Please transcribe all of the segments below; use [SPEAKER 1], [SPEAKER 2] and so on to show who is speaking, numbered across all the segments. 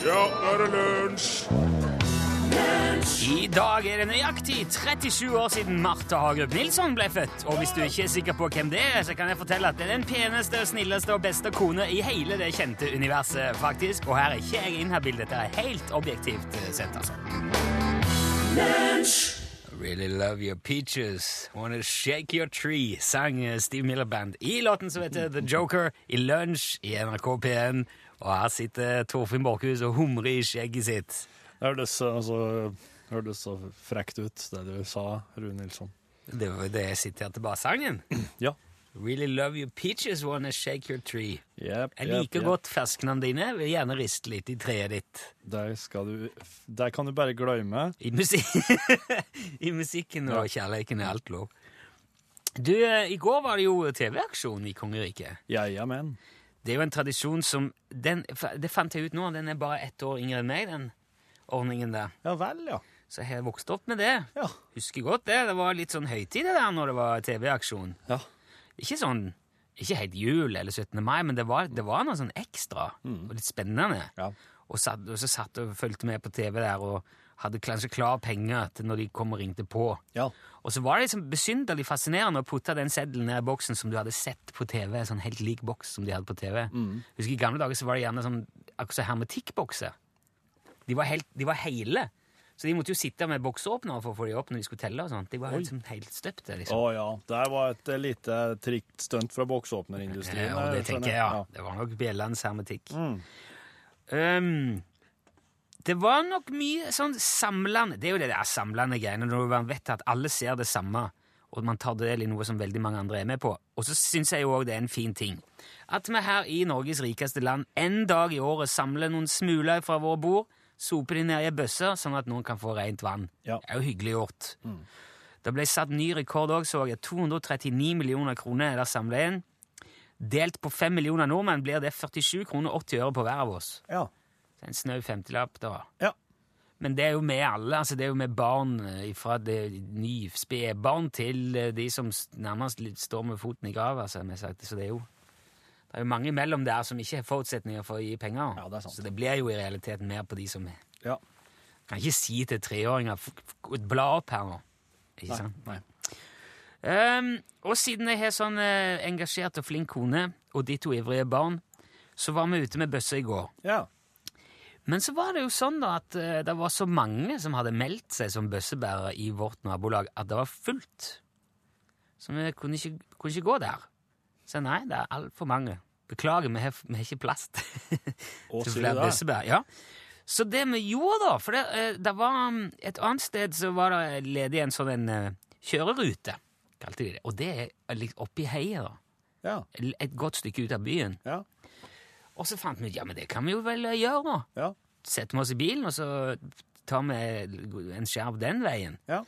[SPEAKER 1] Ja, nå er det lunsj!
[SPEAKER 2] I dag er det nøyaktig 37 år siden Martha Hagerup Nilsson ble født. Og hvis du ikke er sikker på hvem det er, så kan jeg fortelle at det er den peneste, snilleste og beste kone i hele det kjente universet, faktisk. Og her er ikke jeg inhabil, dette er helt objektivt eh, sett, altså. Really love your peaches, wanna shake your tree, sang Steve Miller Band i låten som heter The Joker, i lunsj i NRK P1. Og her sitter Torfinn Borchhus og humrer i skjegget sitt.
[SPEAKER 3] Det hørtes altså, hørtes så frekt ut, det du sa, Rune Nilsson.
[SPEAKER 2] Det var jo det jeg siterte bare sangen.
[SPEAKER 3] Ja.
[SPEAKER 2] Really love your peaches, wanna shake your tree.
[SPEAKER 3] Yep,
[SPEAKER 2] Jeg liker
[SPEAKER 3] yep,
[SPEAKER 2] godt ferskenene dine. Vil gjerne riste litt i treet ditt.
[SPEAKER 3] Der, du, der kan du bare glemme.
[SPEAKER 2] I, musik I musikken og kjærleiken er alt lov. Du, eh, i går var det jo TV-aksjon i kongeriket.
[SPEAKER 3] Jeg er menn.
[SPEAKER 2] Det er jo en tradisjon som den, Det fant jeg ut nå, den er bare ett år yngre enn meg, den ordningen der.
[SPEAKER 3] Ja vel, ja.
[SPEAKER 2] Så jeg har vokst opp med det.
[SPEAKER 3] Ja.
[SPEAKER 2] Husker godt det. Det var litt sånn høytid det der når det var TV-aksjon.
[SPEAKER 3] Ja.
[SPEAKER 2] Ikke sånn Ikke helt jul eller 17. mai, men det var, det var noe sånn ekstra og litt spennende.
[SPEAKER 3] Ja.
[SPEAKER 2] Og, satt, og så satt og fulgte med på TV der og hadde kanskje klar penger til når de kom og ringte på.
[SPEAKER 3] Ja.
[SPEAKER 2] Og så var det liksom besynderlig fascinerende å putte den seddelen ned i boksen som du hadde sett på TV. Sånn helt lik boks som de hadde på TV. Husker I gamle dager så var det gjerne sånn akkurat som hermetikkbokser. De var, helt, de var hele. Så de måtte jo sitte med boksåpner for å få de opp når de skulle telle. og sånt. De var helt, sånn helt støpte. liksom.
[SPEAKER 3] Å
[SPEAKER 2] oh,
[SPEAKER 3] ja. Det var et eh, lite trikt stunt fra boksåpnerindustrien.
[SPEAKER 2] Ja, det
[SPEAKER 3] eh,
[SPEAKER 2] tenker jeg, ja. Det var nok bjellens hermetikk. Um, det var nok mye sånn samlende Det er jo det der samlende greiene når man vet at alle ser det samme, og man tar del i noe som veldig mange andre er med på. Og så syns jeg jo òg det er en fin ting at vi her i Norges rikeste land en dag i året samler noen smuler fra våre bord, soper de ned i ei bøsse, sånn at noen kan få rent vann.
[SPEAKER 3] Ja.
[SPEAKER 2] Det er jo hyggelig gjort. Det ble satt ny rekord òg, så jeg. 239 millioner kroner er der samla inn. Delt på 5 millioner nordmenn blir det 47 kroner 80 øre på hver av oss.
[SPEAKER 3] Ja.
[SPEAKER 2] En snau femtilapp, da.
[SPEAKER 3] Ja.
[SPEAKER 2] Men det er jo med alle. altså Det er jo med barn eh, fra det spedbarn til eh, de som nærmest står med foten i grava, som jeg sagt. Så det er jo det er jo mange imellom der som ikke har forutsetninger for å gi penger.
[SPEAKER 3] Ja, det er sant.
[SPEAKER 2] Så det blir jo i realiteten mer på de som er.
[SPEAKER 3] ja.
[SPEAKER 2] Kan ikke si til treåringer "F- f- Bla opp her nå. Ikke sant?
[SPEAKER 3] Nei.
[SPEAKER 2] Um, og siden jeg har sånn eh, engasjert og flink kone og de to ivrige barn, så var vi ute med bøsse i går.
[SPEAKER 3] Ja.
[SPEAKER 2] Men så var det jo sånn da at eh, det var så mange som hadde meldt seg som bøssebærere i vårt nabolag, at det var fullt. Så vi kunne ikke, kunne ikke gå der. Så nei, det er altfor mange. Beklager, vi har, vi har ikke plass til flere bøssebær. Ja. Så det vi gjorde, da For det, eh, det var um, et annet sted så var det ledig en sånn en eh, kjørerute, kalte de det. Og det er oppi heia, da.
[SPEAKER 3] Ja.
[SPEAKER 2] Et godt stykke ut av byen.
[SPEAKER 3] Ja.
[SPEAKER 2] Og så fant vi ut ja, men det kan vi jo vel eh, gjøre, nå.
[SPEAKER 3] Ja.
[SPEAKER 2] Setter vi oss i bilen, og så tar vi en skjerv den veien.
[SPEAKER 3] Ja.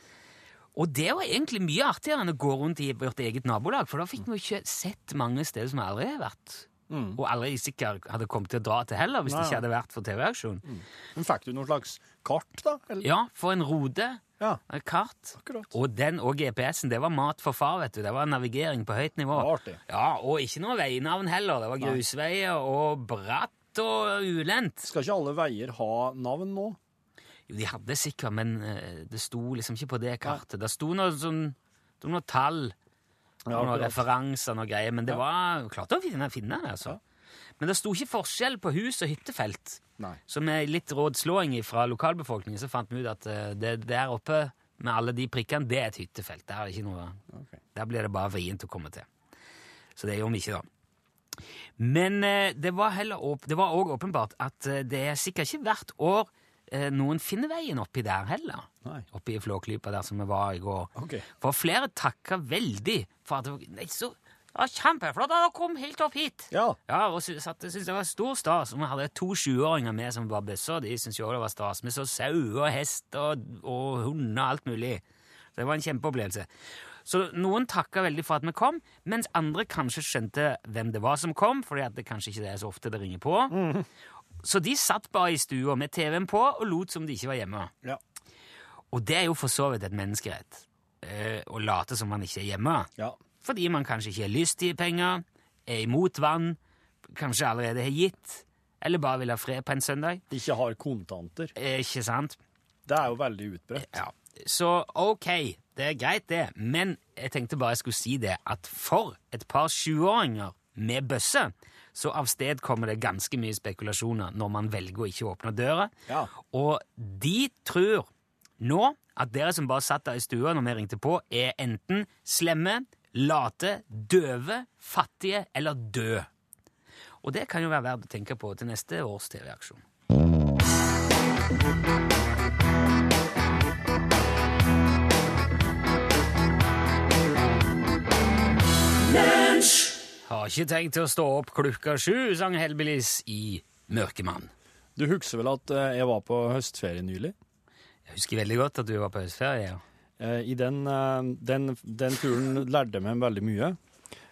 [SPEAKER 2] Og det var egentlig mye artigere enn å gå rundt i vårt eget nabolag, for da fikk vi jo ikke sett mange steder som vi aldri har vært. Og aldri sikkert hadde kommet til å dra til heller, hvis
[SPEAKER 3] Nei,
[SPEAKER 2] det ikke hadde vært for TV-aksjon.
[SPEAKER 3] Men fikk du noe slags kart, da? Eller?
[SPEAKER 2] Ja, for en rode.
[SPEAKER 3] Ja.
[SPEAKER 2] Kart.
[SPEAKER 3] Akkurat.
[SPEAKER 2] Og den og GPS-en, det var mat for far, vet du. Det var navigering på høyt nivå.
[SPEAKER 3] Artig.
[SPEAKER 2] Ja, Og ikke noe veinavn heller. Det var grusveier og bratt og ulendt.
[SPEAKER 3] Skal ikke alle veier ha navn nå?
[SPEAKER 2] Jo, de hadde sikkert, men eh, det sto liksom ikke på det kartet. Det sto noe sånn det noe tall
[SPEAKER 3] Ja,
[SPEAKER 2] noen referanser noe greier, men det var klart å finne, finne det, altså. Men det sto ikke forskjell på hus og hyttefelt.
[SPEAKER 3] Nei.
[SPEAKER 2] Så med litt rådslåing fra lokalbefolkningen så fant vi ut at eh, det der oppe med alle de prikkene, det er et hyttefelt. Der, er ikke noe,
[SPEAKER 3] okay.
[SPEAKER 2] der blir det bare vrient å komme til. Så det gjorde vi ikke, da. Men eh, det var òg åpenbart at eh, det er sikkert ikke hvert år noen finner veien oppi der heller.
[SPEAKER 3] Nei.
[SPEAKER 2] Oppi Flåklypa der som vi var i går.
[SPEAKER 3] Okay.
[SPEAKER 2] For flere takka veldig for at det var så, ja, Kjempeflott at dere kom helt opp hit!
[SPEAKER 3] Ja.
[SPEAKER 2] Ja, og sy- at, syntes det var stor stas. Og vi hadde to 20-åringer med som var bøsser, de syntes jo det var stas. Vi så sau og hest og, og hunder og alt mulig. Så det var en kjempeopplevelse. Så noen takka veldig for at vi kom, mens andre kanskje skjønte hvem det var som kom, fordi at det kanskje ikke er så ofte det ringer på. Så de satt bare i stua med TV-en på og lot som de ikke var hjemme.
[SPEAKER 3] Ja.
[SPEAKER 2] Og det er jo for så vidt et menneskerett. eh, Å late som man ikke er hjemme.
[SPEAKER 3] Ja.
[SPEAKER 2] Fordi man kanskje ikke har lyst til penger, er imot vann, kanskje allerede har gitt, eller bare vil ha fred på en søndag.
[SPEAKER 3] Ikke har kontanter.
[SPEAKER 2] Eh, Ikke sant?
[SPEAKER 3] Det er jo veldig utbredt.
[SPEAKER 2] Ja. Så ok, det er greit, det. Men jeg tenkte bare jeg skulle si det, at for et par 20-åringer med bøsse, så avstedkommer det ganske mye spekulasjoner når man velger å ikke åpne døra.
[SPEAKER 3] Ja.
[SPEAKER 2] Og de tror nå at dere som bare satt der i stua når vi ringte på, er enten slemme, late, døve, fattige eller dø. Og det kan jo være verdt å tenke på til neste års TV-aksjon. Har ikke tenkt til å stå opp klokka sju, sang Hellbillies i Mørkemann.
[SPEAKER 3] Du husker vel at eh, jeg var på høstferie nylig?
[SPEAKER 2] Jeg husker veldig godt at du var på høstferie. Ja.
[SPEAKER 3] Eh, I den, eh, den, den turen lærte jeg meg veldig mye.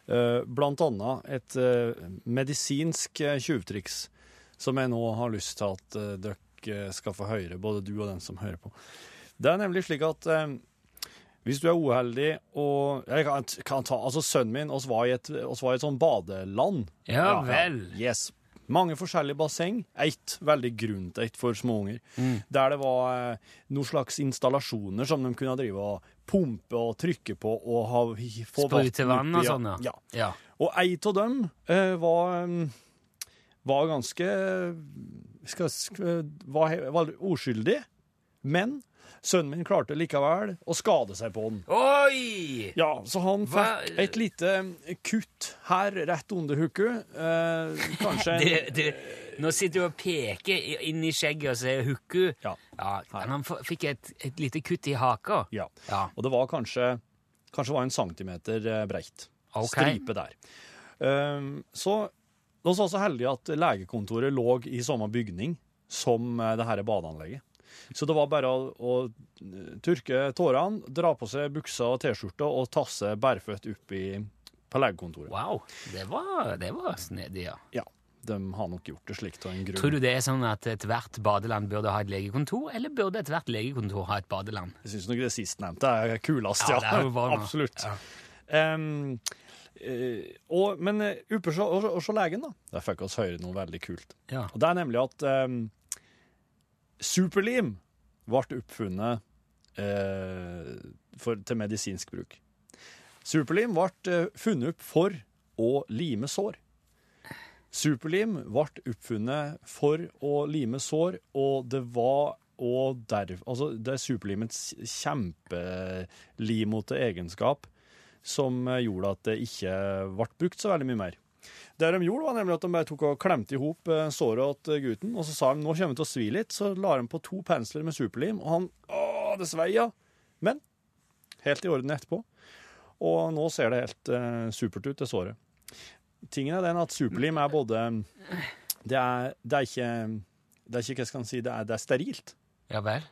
[SPEAKER 3] Eh, Blant annet et medisinsk tjuvtriks som jeg nå har lyst til at dere skal få høre, både du og den som hører på. Det er nemlig slik at hvis du er uheldig og Jeg kan, kan ta Altså, sønnen min oss var i et, oss var i et sånn badeland.
[SPEAKER 2] Ja vel.
[SPEAKER 3] Yes. Mange forskjellige basseng. Ett veldig grunt et for småunger.
[SPEAKER 2] Mm.
[SPEAKER 3] Der det var eh, noen slags installasjoner som de kunne drive og pumpe og trykke på og ha, få
[SPEAKER 2] Sprute vann og sånn,
[SPEAKER 3] ja.
[SPEAKER 2] ja.
[SPEAKER 3] Og ei av dem eh, var, mm, var ganske skal, sk- var, var uskyldig, men sønnen min klarte likevel å skade seg på den.
[SPEAKER 2] Oi!
[SPEAKER 3] Ja, så han
[SPEAKER 2] Hva-
[SPEAKER 3] fikk et lite kutt her rett under hooket. Eh, kanskje en
[SPEAKER 2] du, du, nå sitter du og peker inn i skjegget og sier hukku.
[SPEAKER 3] Ja.
[SPEAKER 2] Ja, han fikk et, et lite kutt i haka.
[SPEAKER 3] Ja.
[SPEAKER 2] Ja.
[SPEAKER 3] Og det var kanskje Kanskje var en centimeter eh, breit.
[SPEAKER 2] Ok.
[SPEAKER 3] Stripe der. Eh, så vi var så heldige at legekontoret lå i samme bygning som eh, det her badeanlegget. Så det var bare å, å eh, tørke tårene, dra på seg buksa og T-skjorta og tasse bærføtt opp i, på legekontoret.
[SPEAKER 2] Wow, det var, det var snedig, ja.
[SPEAKER 3] Ja, de har nok gjort det slikt av en grunn.
[SPEAKER 2] Tror du det er sånn at ethvert badeland burde ha et legekontor, eller burde ethvert legekontor ha et badeland?
[SPEAKER 3] Jeg syns nok det sistnevnte er kulest,
[SPEAKER 2] Ja,
[SPEAKER 3] ja.
[SPEAKER 2] det er.
[SPEAKER 3] Absolutt.
[SPEAKER 2] Ja.
[SPEAKER 3] Um, Uh, og, men eh, oppe hos og så legen, da. Der fikk vi høre noe veldig kult.
[SPEAKER 2] Ja.
[SPEAKER 3] Og det er nemlig at em, superlim ble oppfunnet eh, for, til medisinsk bruk. Superlim ble eh, funnet opp for å lime sår. Superlim ble oppfunnet for å lime sår, og det var og derv, altså det er superlimets kjempelimete egenskap som eh, gjorde at det ikke ble brukt så veldig mye mer. Det de gjorde, var nemlig at de bare tok og klemte i hop eh, såret til gutten, og så sa de nå kommer det til å svi litt. Så la de på to pensler med superlim, og han Å, det svei, ja. Men helt i orden etterpå. Og nå ser det helt eh, supert ut, det såret. Tingen er den at superlim er både Det er, det er ikke det er ikke, hva skal man si, det er, det er sterilt.
[SPEAKER 2] Ja vel.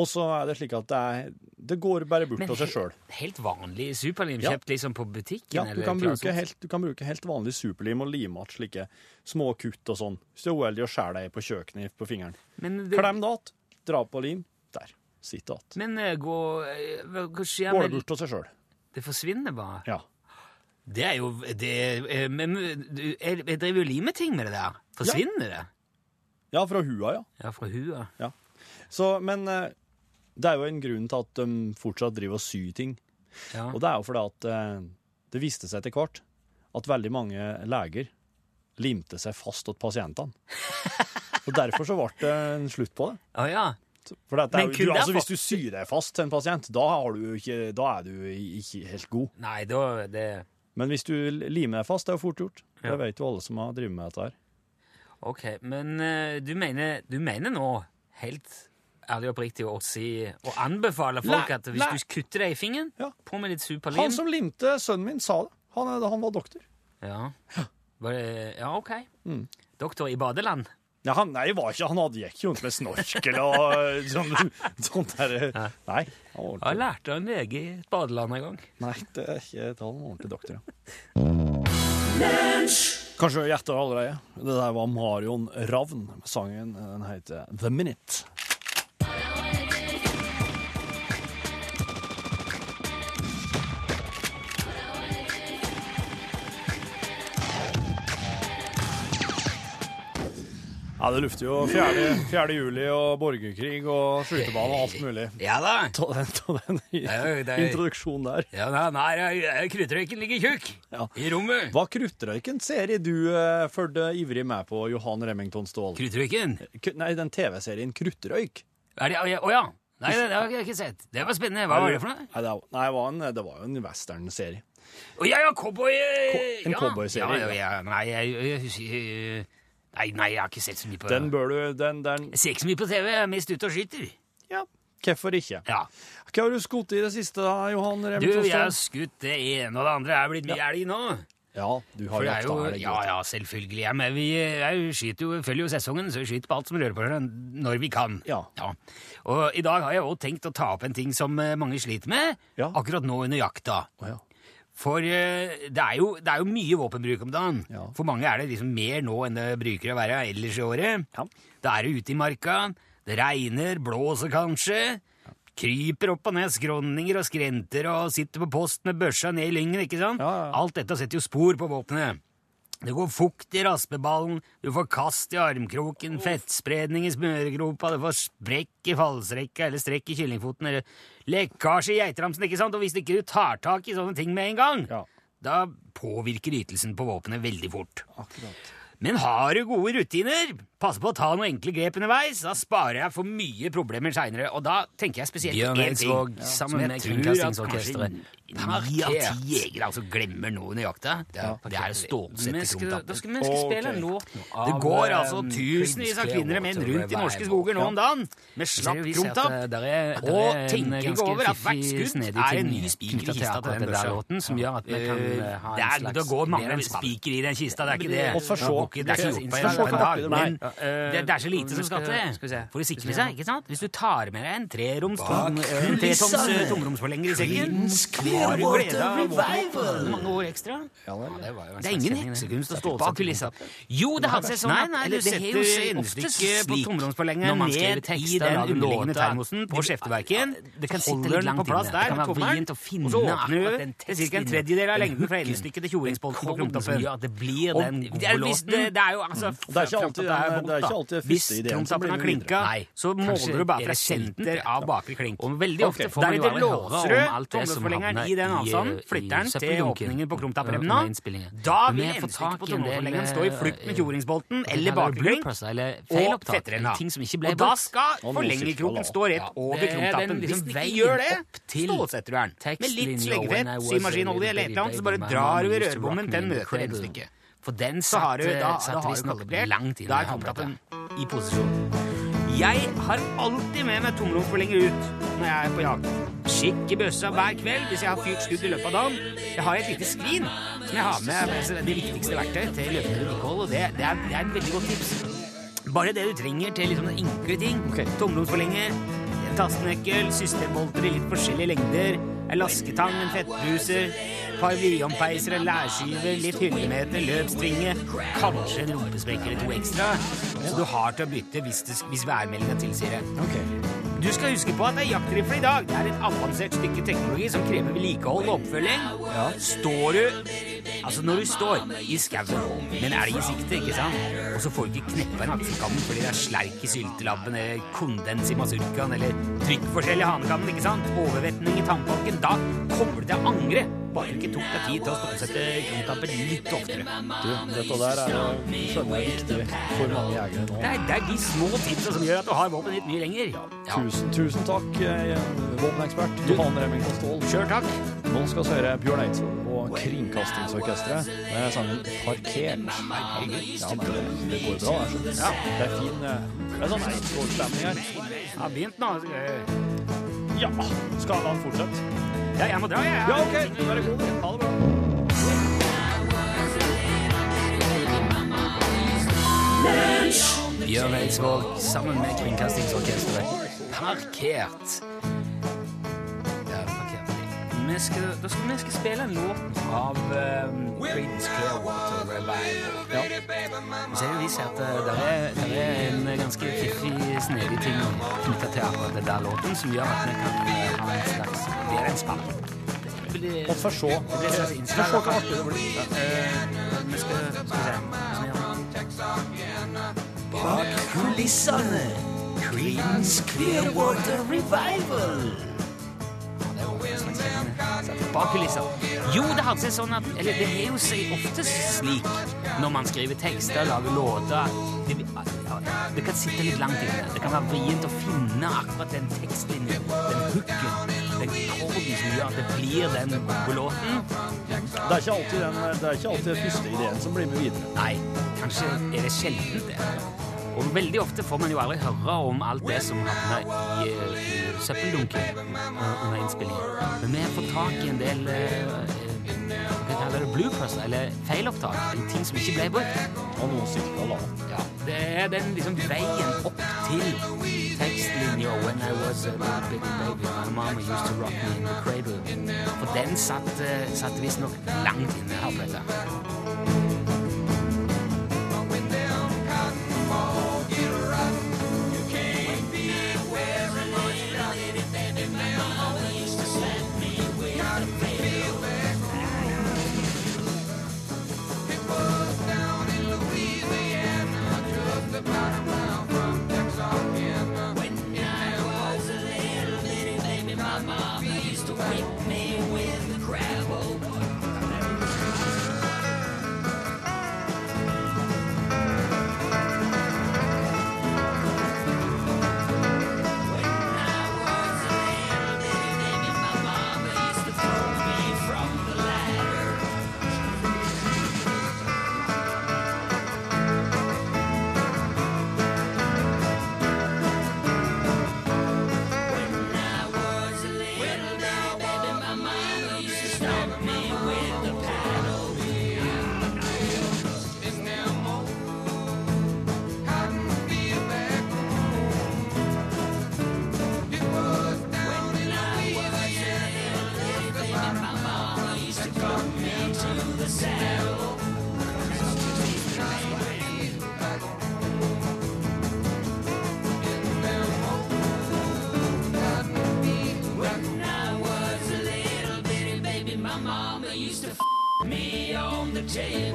[SPEAKER 3] Og så er det slik at det, er, det går bare bort av seg sjøl.
[SPEAKER 2] Helt vanlig superlim
[SPEAKER 3] Ja.
[SPEAKER 2] kjøpt liksom på butikken?
[SPEAKER 3] Ja, du kan, helt, du kan bruke helt vanlig superlim og lime igjen slike små kutt og sånn. Hvis du er uheldig og skjærer deg på kjøkkenet på fingeren.
[SPEAKER 2] Men det,
[SPEAKER 3] Klem det igjen, dra på lim. Der. Sitt att.
[SPEAKER 2] men gå eh, Hva hva skjer
[SPEAKER 3] Går det bort av seg sjøl.
[SPEAKER 2] Det forsvinner bare?
[SPEAKER 3] Ja.
[SPEAKER 2] Det er jo det, eh, Men du, jeg, jeg driver jo limeting med det der. Forsvinner det?
[SPEAKER 3] ja, fra hua, ja.
[SPEAKER 2] Ja, fra huet.
[SPEAKER 3] Så, men eh, det er jo en grunn til at de fortsatt driver og syr ting.
[SPEAKER 2] Ja.
[SPEAKER 3] Og det er jo fordi at eh, det viste seg etter hvert at veldig mange leger limte seg fast til pasientene. Og derfor så ble det en slutt på det.
[SPEAKER 2] Oh, ja.
[SPEAKER 3] For det er du, altså, hvis du syr deg fast til en pasient, da, har du ikke, da er du ikke helt god.
[SPEAKER 2] Nei, da det
[SPEAKER 3] Men hvis du limer deg fast, det er jo fort gjort.
[SPEAKER 2] Ja.
[SPEAKER 3] Det vet jo alle som har drevet med dette her.
[SPEAKER 2] OK. Men eh, du, mener, du mener nå, helt ærlig og oppriktig, å si Å anbefale folk
[SPEAKER 3] Nei,
[SPEAKER 2] at hvis
[SPEAKER 3] nei.
[SPEAKER 2] du kutter deg i fingeren,
[SPEAKER 3] Ja.
[SPEAKER 2] på med litt superlim
[SPEAKER 3] Han som limte sønnen min, sa det. Han, er- han var doktor.
[SPEAKER 2] ja. Var det, ja, OK.
[SPEAKER 3] Mm.
[SPEAKER 2] Doktor i badeland.
[SPEAKER 3] Ja, han, nei, var ikke, han hadde gikk jo rundt med snorkel og sånn, sånt der.
[SPEAKER 2] Ja.
[SPEAKER 3] Nei, han var
[SPEAKER 2] Jeg lærte av en lege i et badeland en gang.
[SPEAKER 3] Nei, det er ikke et han var ordentlig doktor. Ja. Kanskje du gjetter allerede. Det der var Marion Ravn med sangen. Den heter The Minute. Ja, det lufter jo 4. 4. juli og borgerkrig og skytebane og alt mulig.
[SPEAKER 2] Ja da.
[SPEAKER 3] Ta den, ta den i-
[SPEAKER 2] er
[SPEAKER 3] introduksjonen der.
[SPEAKER 2] Ja, nei, nei, kruttrøyken ligger tjukk
[SPEAKER 3] Ja.
[SPEAKER 2] i rommet.
[SPEAKER 3] Hva kruttrøyken serie du uh, fulgte ivrig med på, Johan Remington Ståhl?
[SPEAKER 2] Kruttrøyken?
[SPEAKER 3] Nei, den TV-serien Kruttrøyk.
[SPEAKER 2] Er det, å ja, å ja. Nei, det, det har jeg ikke sett. Det var spennende. Hva var det for noe?
[SPEAKER 3] Nei, det, var, nei, det, var en, det var jo en western-serie.
[SPEAKER 2] Å ja, ja, cowboy... eh,
[SPEAKER 3] Ko- en
[SPEAKER 2] ja.
[SPEAKER 3] cowboyserie,
[SPEAKER 2] Ja, ja, ja. Nei, jeg, jeg, jeg, nei, nei, jeg har ikke sett så mye på
[SPEAKER 3] Den bør du den, den,
[SPEAKER 2] Jeg ser ikke så mye på TV. Jeg er mest ute og skyter.
[SPEAKER 3] Ja, hvorfor ikke?
[SPEAKER 2] Ja.
[SPEAKER 3] Hva har du skutt i det siste, da, Johan
[SPEAKER 2] Du, jeg har skutt det ene og det andre. Jeg er blitt mye elg nå.
[SPEAKER 3] Ja, du har jakta elg.
[SPEAKER 2] ja, ja, selvfølgelig. Ja, men vi jeg skyter jo, følger jo sesongen, så vi skyter på alt som rører på seg når vi kan.
[SPEAKER 3] Ja. ja.
[SPEAKER 2] Og i dag har jeg også tenkt å ta opp en ting som eh, mange sliter med
[SPEAKER 3] Ja.
[SPEAKER 2] akkurat nå under jakta.
[SPEAKER 3] Oh, ja.
[SPEAKER 2] For eh, det, er jo, det er jo mye våpenbruk om dagen.
[SPEAKER 3] Ja.
[SPEAKER 2] For mange er det liksom mer nå enn det bruker å være ellers i året.
[SPEAKER 3] Ja.
[SPEAKER 2] Da er det ute i marka, det regner, blåser kanskje. Kryper opp og ned skråninger og skrenter og sitter på post med børsa ned i lyngen. ikke sant?
[SPEAKER 3] Ja, ja, ja.
[SPEAKER 2] Alt dette setter jo spor på våpenet. Det går fukt i raspeballen, du får kast i armkroken, fettspredning i smøregropa, du får sprekk i fallstrekka eller strekk i kyllingfoten, eller lekkasje i geitramsen, ikke sant? Og hvis ikke du tar tak i sånne ting med en gang,
[SPEAKER 3] Ja.
[SPEAKER 2] da påvirker ytelsen på våpenet veldig fort.
[SPEAKER 3] Akkurat.
[SPEAKER 2] Men har du gode rutiner, pass på å ta noen enkle grep underveis, da sparer jeg for mye problemer seinere. Og da tenker jeg spesielt på én ting som
[SPEAKER 1] sammen
[SPEAKER 2] jeg
[SPEAKER 1] med
[SPEAKER 2] tror at kanskje Ni av ti jegere altså glemmer noe under jakta.
[SPEAKER 3] Ja.
[SPEAKER 2] Det er å stålsette
[SPEAKER 1] Vi skal- spille en låt nå.
[SPEAKER 2] Det går
[SPEAKER 1] eh,
[SPEAKER 2] altså tusenvis av kvinner og menn rundt i norske skoger nå om dagen med slapp krumtapp. Og tenker ikke over at hvert skudd er en ny spiker i kista til den børsa.
[SPEAKER 1] låten, som gjør at vi kan
[SPEAKER 2] Eh,
[SPEAKER 1] eh, ha en
[SPEAKER 2] er,
[SPEAKER 1] slags
[SPEAKER 2] det går mange spiker i den kista, det er ikke det. Det er ikke- det. gjort på en, dag, men det, det er så lite som skal til for å sikre seg, ikke sant? Hvis du tar med deg en treroms eh, tomromsforlenger i sekken, du av våpenet mange år ekstra.
[SPEAKER 3] Ja.
[SPEAKER 1] Det var jo
[SPEAKER 2] Det er ingen heksekunst å
[SPEAKER 1] Bak kulissa.
[SPEAKER 2] Jo, det hadde seg sånn at
[SPEAKER 1] nei, nei, er
[SPEAKER 2] setter
[SPEAKER 1] jo
[SPEAKER 2] på tomromsforlengeren
[SPEAKER 1] når man skriver
[SPEAKER 2] ned i den underliggende termosen på skjefteverken,
[SPEAKER 1] det kan sitte
[SPEAKER 2] holder
[SPEAKER 1] litt
[SPEAKER 2] den på
[SPEAKER 1] langt
[SPEAKER 2] plass
[SPEAKER 1] inne.
[SPEAKER 2] der
[SPEAKER 1] Det kan være vrient å finne
[SPEAKER 2] og så åpner du det ca. en tredjedel av lengden fra
[SPEAKER 1] hooken,
[SPEAKER 2] endestykket til tjoringsbolten på krumtappen.
[SPEAKER 1] det blir den gode
[SPEAKER 2] det,
[SPEAKER 1] låten.
[SPEAKER 2] det er jo altså
[SPEAKER 3] Det er ikke alltid
[SPEAKER 2] krumtappen
[SPEAKER 3] den- det er ikke alltid første ideen som blir
[SPEAKER 2] klinka, så måler du bare fra senter av bakre klink. Og veldig ofte
[SPEAKER 1] får man jo
[SPEAKER 2] låser du tommelforlengeren
[SPEAKER 1] havner
[SPEAKER 2] i den avstanden, flytter den til åpningen på krumtappremna. Da vil endestykket på
[SPEAKER 1] i en
[SPEAKER 2] stå i flukt med
[SPEAKER 1] eh,
[SPEAKER 2] eller
[SPEAKER 1] eller
[SPEAKER 2] og
[SPEAKER 1] fettrenna.
[SPEAKER 2] fetterenna.
[SPEAKER 1] ting som ikke ble
[SPEAKER 2] Og da skal
[SPEAKER 3] Og
[SPEAKER 2] forlengerkroken stå rett over
[SPEAKER 1] er
[SPEAKER 2] krumtappen. Hvis
[SPEAKER 1] liksom
[SPEAKER 2] den ikke gjør det, stålsetter du den. Med litt sleggefett, symaskinolje eller et eller annet, så bare drar du i rørbommen til den møter endestykket.
[SPEAKER 1] For den
[SPEAKER 2] Så har du,
[SPEAKER 1] satt,
[SPEAKER 2] da, da har du
[SPEAKER 1] inn
[SPEAKER 2] Da er krumtappen i posisjon. Jeg har alltid med meg tomromsforlenger ut når jeg er på jakt. Skikk i bøssa hver kveld hvis jeg har fyrt skudd i løpet av dagen. Jeg har et lite skrin som jeg har med altså, det viktigste verktøyet til løpende vedlikehold, og det, det, er, det er et veldig godt tips. Bare det du trenger til liksom enkle ting.
[SPEAKER 3] Okay.
[SPEAKER 2] Tomromsforlenger, en tastenøkkel, systembolter i litt forskjellige lengder, en lasketang, en fettbruser, et par viompeiser, en lærskive, litt hyllemeter, løpstvinge, kanskje en rumpesprekker eller to ekstra, så du har til å bytte hvis, det, hvis værmeldinga tilsier det.
[SPEAKER 3] Ok.
[SPEAKER 2] Du skal huske på at det er jaktrifle i dag. Det er et avansert stykke teknologi som krever vedlikehold og oppfølging.
[SPEAKER 3] Ja.
[SPEAKER 2] Står du Altså, når du står i skauen med en elg i sikte, ikke sant, og så får du ikke kneppa en akselkammen fordi det er slerk i syltelabben eller kondens i mazurkaen eller trykkforskjell i hanekammen, ikke sant, overvetning i tannpakken, da kommer du til å angre. Bare ikke tok deg tid til å stålsette krumtappen litt oftere.
[SPEAKER 3] Du, dette der er jo skjønner jeg viktig for mange jegere nå.
[SPEAKER 2] Det er, det er de små tipsa som gjør at du har våpenet ditt mye lenger. Ja.
[SPEAKER 3] Tusen, tusen takk, eh, våpenekspert Johan Remington Ståhl.
[SPEAKER 2] Sjøl takk.
[SPEAKER 3] Nå skal vi høre Bjørn Eidsvåg og Kringkastingsorkesteret med sangen 'Parkert'. Ja, men det, går bra, det.
[SPEAKER 2] Ja.
[SPEAKER 3] Det er fin eh, Det er sånn Eidsvåg-stemning her.
[SPEAKER 2] Ja, fint nå.
[SPEAKER 3] Ja, skal han fortsette?
[SPEAKER 2] Ja, jeg må dra, jeg.
[SPEAKER 3] Ja, OK. Vær god. Ha det bra.
[SPEAKER 1] Bjørn Eidsvåg sammen med Kringkastingsorkesteret. Parkert. Vi skal, da skal vi skal spille en låt av um, Creedence Clearwater Revival. Ja. Så er det vist at uh, det er, der er en ganske fiffig, snedig ting knytta til akkurat den der låten, som gjør at vi kan uh, ha en slags Det er en spann.
[SPEAKER 3] Og få se.
[SPEAKER 1] For
[SPEAKER 3] så
[SPEAKER 1] kan
[SPEAKER 3] se hva artig det blir.
[SPEAKER 1] Eh, Vi skal, skal vi se.
[SPEAKER 2] Bak kulissene. Creedence Clearwater Revival. Bak. Jo, det har seg sånn at Eller det er jo ofte slik når man skriver tekster, lager låter det, det kan sitte litt langt inne. Det kan være vrient å finne akkurat den tekstlinjen, den hooken, den korden som gjør at det blir den låten.
[SPEAKER 3] Det er ikke alltid den, det er ikke alltid den første ideen som blir med videre.
[SPEAKER 2] Nei, kanskje er det sjelden det. Og veldig ofte får man jo aldri høre om alt det som havner i, i søppeldunken under innspillingen. Men vi har fått tak i en del eh, hva kaller det, bloopers, eller feilopptak. Ting som ikke ble brukt.
[SPEAKER 3] Og noen cirka da.
[SPEAKER 2] Ja, det er den liksom veien opp til tekstlinja When I was a little bitty baby, my mama used to rock me in the cradle. For den satt, eh, satt visstnok langt inne her på dette.
[SPEAKER 4] When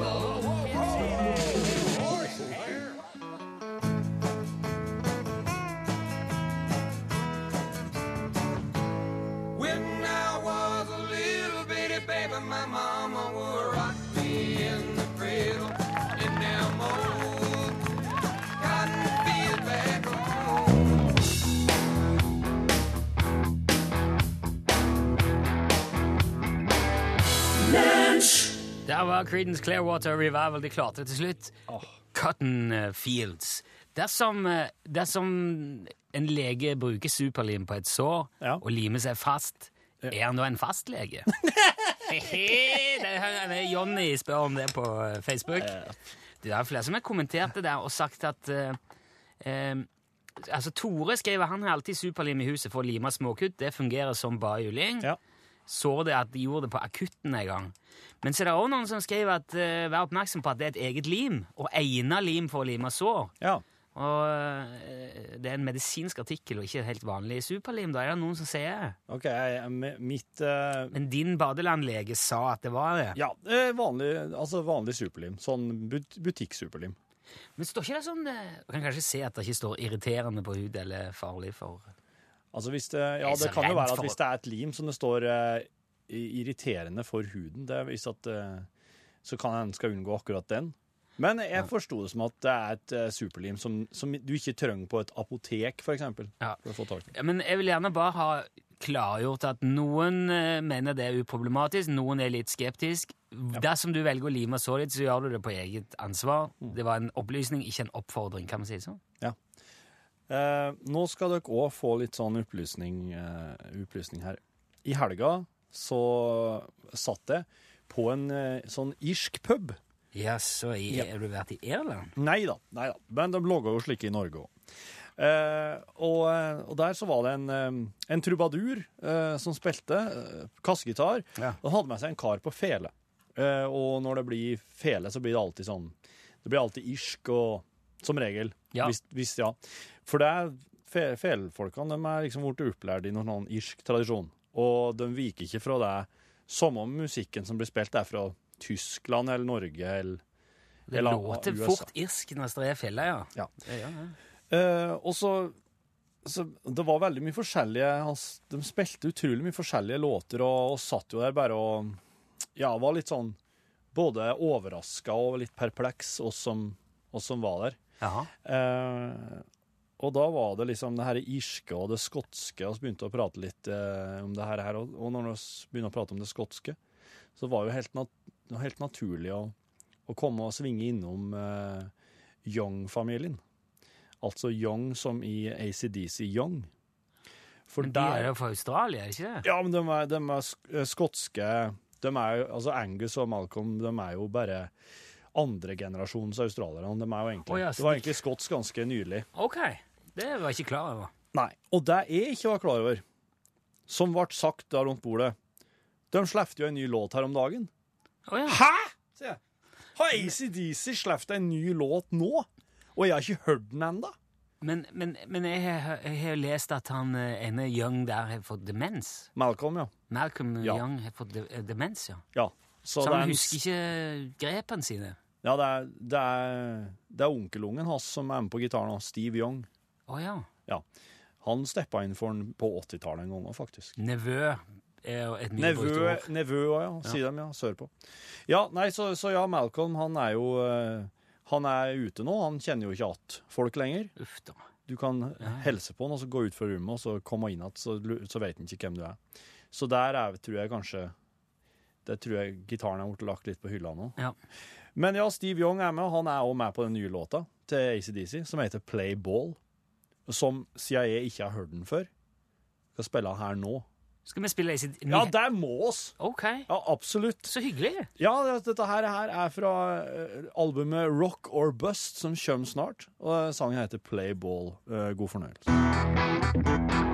[SPEAKER 2] var Creedence Clearwater Revival. De klarte det til slutt. Cotton eh, Fields. Dersom, eh, dersom en lege bruker superlim på et sår
[SPEAKER 3] Ja.
[SPEAKER 2] og limer seg fast, er han da en fastlege? det er Jonny spør om det på eh, Facebook. Det er flere som har kommentert det der og sagt at uh, eh, Altså, Tore skriver han har alltid superlim i huset for å lime småkutt. Det fungerer som bare juling
[SPEAKER 3] Ja.
[SPEAKER 2] så det at de gjorde det på akutten en gang. Men så er det også noen som skriver at uh, vær oppmerksom på at det er et eget lim, og egnet lim for å lime sår.
[SPEAKER 3] Ja.
[SPEAKER 2] Og uh, det er en medisinsk artikkel og ikke helt vanlig superlim. Da er det noen som sier
[SPEAKER 3] OK, jeg, mi- mitt Uh,
[SPEAKER 2] Men din badelandlege sa at det var det.
[SPEAKER 3] Ja, vanlig, altså vanlig superlim. Sånn but butikksuperlim.
[SPEAKER 2] Men står ikke det sånn Du kan kanskje se at det ikke står irriterende på hud eller farlig for
[SPEAKER 3] Altså hvis det, ja, det kan jo være at hvis det er et lim som det står irriterende for huden, det er hvis at, eh, så kan en skal unngå akkurat den. Men jeg forsto det som at det er et eh, superlim som, som du ikke trenger på et apotek, for eksempel,
[SPEAKER 2] Ja.
[SPEAKER 3] for å få tak i.
[SPEAKER 2] Ja, Men jeg vil gjerne bare ha klargjort at noen eh, mener det er uproblematisk, noen er litt skeptisk. Dersom du velger å lime så litt så gjør du det på eget ansvar. Det var en opplysning, ikke en oppfordring. kan man si det sånn?
[SPEAKER 3] Eh, nå skal dere òg få litt sånn opplysning, uh, opplysning her. I helga så satt jeg på en eh, sånn irsk pub.
[SPEAKER 2] Ja, så i,
[SPEAKER 3] Ja.
[SPEAKER 2] har du vært i Irland?
[SPEAKER 3] Nei da, nei da. men de logga jo slike i Norge òg. Eh, og, eh, og der så var det en, eh, en trubadur eh, som spilte eh, kassegitar.
[SPEAKER 2] Ja.
[SPEAKER 3] Og hadde med seg en kar på fele. Eh, og når det blir fele, så blir det alltid sånn Det blir alltid irsk og Som regel.
[SPEAKER 2] Ja.
[SPEAKER 3] Hvis, hvis, ja. For det er fe, felefolkene de er liksom blitt opplært i noen sånn irsk tradisjon. Og de viker ikke fra det samme musikken som blir spilt er fra Tyskland eller Norge eller
[SPEAKER 2] Det
[SPEAKER 3] Eller
[SPEAKER 2] låter
[SPEAKER 3] USA.
[SPEAKER 2] fort irsk når det er felle, ja.
[SPEAKER 3] Ja.
[SPEAKER 2] Det gjør det.
[SPEAKER 3] Eh, og så, så Det var veldig mye forskjellige altså, De spilte utrolig mye forskjellige låter, og, og satt jo der bare og Ja, var litt sånn både overraska og litt perpleks, oss som, oss som var der.
[SPEAKER 2] Jaha.
[SPEAKER 3] Og da var det liksom det her irske og det skotske, og så begynte å prate litt eh, om det her. Og, og når vi begynner å prate om det skotske, så var det jo helt, nat helt naturlig å, å komme og svinge innom eh, Young-familien. Altså Young som i ACDC Young. For
[SPEAKER 2] Men de er jo fra Australia, ikke det?
[SPEAKER 3] ja, men de er, de er eh, skotske de er altså Angus og Malcolm de er jo bare andregenerasjons australiere. De er jo egentlig,
[SPEAKER 2] oh, ja,
[SPEAKER 3] det var egentlig skotsk ganske nylig.
[SPEAKER 2] OK. Det var jeg ikke klar over.
[SPEAKER 3] Nei. Og det jeg ikke var klar over, som ble sagt da rundt bordet De slapp jo en ny låt her om dagen.
[SPEAKER 2] Oh, ja.
[SPEAKER 3] Hæ?! sier jeg. Har ACDC sluppet en ny låt nå? Og jeg har ikke hørt den ennå?
[SPEAKER 2] Men, men, men jeg har lest at han eh, ene Young der har fått demens.
[SPEAKER 3] Malcolm, ja.
[SPEAKER 2] Malcolm
[SPEAKER 3] Ja.
[SPEAKER 2] Young har fått de eh, demens, ja.
[SPEAKER 3] ja. Så,
[SPEAKER 2] Så han husker ikke grepene sine.
[SPEAKER 3] Ja, det er, det er, det er onkelungen hans som er med på gitaren, Steve Young.
[SPEAKER 2] Å ja.
[SPEAKER 3] Ja. Han steppa inn for han på 80-tallet en gang òg, faktisk.
[SPEAKER 2] Nevø er jo et mye
[SPEAKER 3] Nevø, nevø òg, ja. Sier de, ja. Sørpå. Ja, nei, så, så ja, Malcolm, han er jo eh, Han er ute nå. Han kjenner jo ikke att folk lenger.
[SPEAKER 2] Uff da.
[SPEAKER 3] Du kan helse på han, og så gå ut fra rommet, og så komme inn igjen, så, så vet han ikke hvem du er. Så der er, tror jeg kanskje Der tror jeg gitaren er blitt lagt litt på hylla nå.
[SPEAKER 2] Ja.
[SPEAKER 3] Men ja, Steve Young er med, og han er også med på den nye låta til ACDC, som heter Play Ball. Som CIA ikke har hørt den før, skal spille her nå.
[SPEAKER 2] Skal vi spille i
[SPEAKER 3] Ja, det må oss!
[SPEAKER 2] OK.
[SPEAKER 3] Ja, absolutt.
[SPEAKER 2] Så hyggelig.
[SPEAKER 3] Ja, det- dette her, her er fra eh, albumet Rock or Bust, som kommer snart. Og sangen heter Play Ball. Eh, god fornøyelse.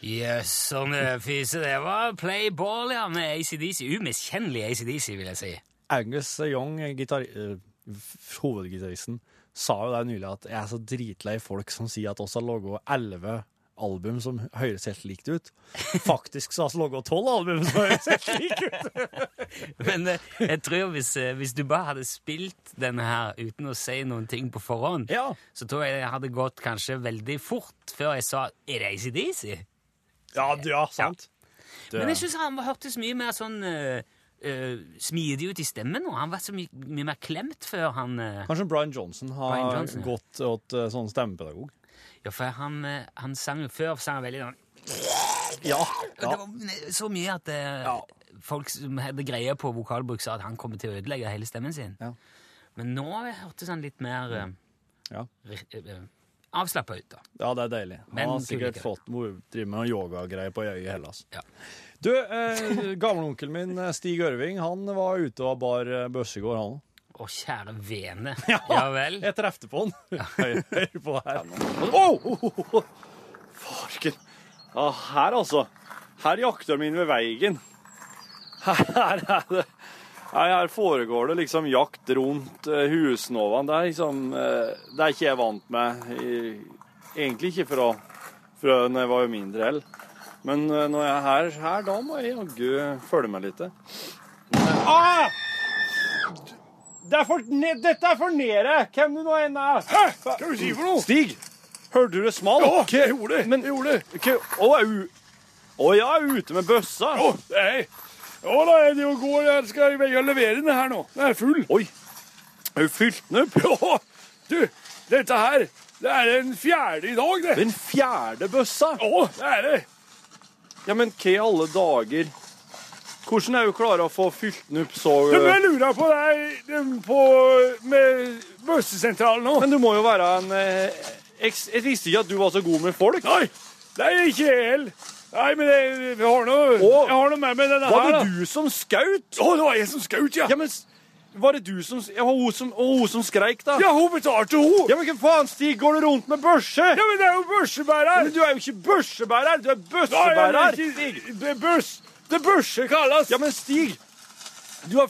[SPEAKER 2] Jøss, sånn fise. Det var Play Ball, ja, med ACDC. Umiskjennelig ACDC, vil jeg si.
[SPEAKER 3] Angus Young, eh, hovedgitaristen, sa jo der nylig at jeg er så dritlei folk som sier at oss har laga elleve album som høres helt likt ut. Faktisk så har vi laga tolv album som høres helt like ut!
[SPEAKER 2] Men uh, jeg tror hvis, uh, hvis du bare hadde spilt denne her uten å si noen ting på forhånd,
[SPEAKER 3] Ja.
[SPEAKER 2] så tror jeg det hadde gått kanskje veldig fort før jeg sa Er det ACDC?
[SPEAKER 3] Ja, ja sant. Ja.
[SPEAKER 2] Men jeg syns han hørtes mye mer sånn uh, eh, smidig ut i stemmen nå. Han var så mye, mye mer klemt før han uh,
[SPEAKER 3] Kanskje Brian Johnson har
[SPEAKER 2] Brian Johnson, ja.
[SPEAKER 3] gått åt sånn stemmepedagog.
[SPEAKER 2] Ja, for han, han sang jo før sang han veldig sånn
[SPEAKER 3] Ja.
[SPEAKER 2] Det var så mye at
[SPEAKER 3] Ja.
[SPEAKER 2] folk som hadde greie på vokalbruk, sa at han kommer til å ødelegge hele stemmen sin.
[SPEAKER 3] Ja.
[SPEAKER 2] Men nå hørtes han litt mer uh,
[SPEAKER 3] Ja.
[SPEAKER 2] Avslappa da.
[SPEAKER 3] Ja, det er deilig.
[SPEAKER 2] Men
[SPEAKER 3] Han har sikkert fått driver drive med noen yogagreier på øyet i Hellas.
[SPEAKER 2] Ja.
[SPEAKER 3] Du, eh, gamleonkelen min eh, Stig Ørving, han var ute og bar børse bøsse i går, han òg.
[SPEAKER 2] Å, kjære vene. Ja, vel.
[SPEAKER 3] Jeg trefte på han. Hør hør på her. Åh! Oh, oh, oh. Farken. Ja, her, altså. Her jakter de inn ved veien. Her, her er det her, her foregår det liksom jakt rundt husnovaen. husnåvene. Det er liksom eh, Det er ikke jeg vant med. Egentlig ikke fra, fra når jeg var mindre heller. Men eh, når jeg er her, her, da må jeg jaggu følge med litt. Ah! Det er for, dette er for nede! Hvem du nå enn er. Hæ? Hva skal du si for noe? Stig, hørte du det smalt? Ja, jeg gjorde det. Men, jeg gjorde det. Å, er jeg er ute med bøssa. Å, nei. Å, da er det jo går. Jeg skal jeg levere den her nå. Den er full. Oi. Er du fylt den opp? Ja. Du, dette her, det er den fjerde i dag, det. Den fjerde bøssa? Ja, det er det. Ja, men hva i alle dager? Hvordan er du klar å få fylt den opp så Du,
[SPEAKER 5] Jeg lurer på deg på, med bøssesentralen nå.
[SPEAKER 3] Men du må jo være en eh, Jeg visste ikke at du var så god med folk.
[SPEAKER 5] Nei, det er ikke jeg heller. Nei, men jeg, jeg, har noe, jeg har noe med meg denne
[SPEAKER 3] Var
[SPEAKER 5] her.
[SPEAKER 3] det
[SPEAKER 5] da.
[SPEAKER 3] du som skaut?
[SPEAKER 5] Å, det var jeg som skaut, ja.
[SPEAKER 3] Ja, men var det du som ja, hun som, og hun som skreik, da?
[SPEAKER 5] Ja, hun betalte hun.
[SPEAKER 3] Ja, men hva faen, Stig? Går du rundt med børse?
[SPEAKER 5] Ja, men det er jo børsebærer.
[SPEAKER 3] Men du er jo ikke børsebærer, du er
[SPEAKER 5] Nei,
[SPEAKER 3] bøssebærer.
[SPEAKER 5] jeg er ikke- Det er børs. Det børse kalles.
[SPEAKER 3] Ja, men Stig, du har.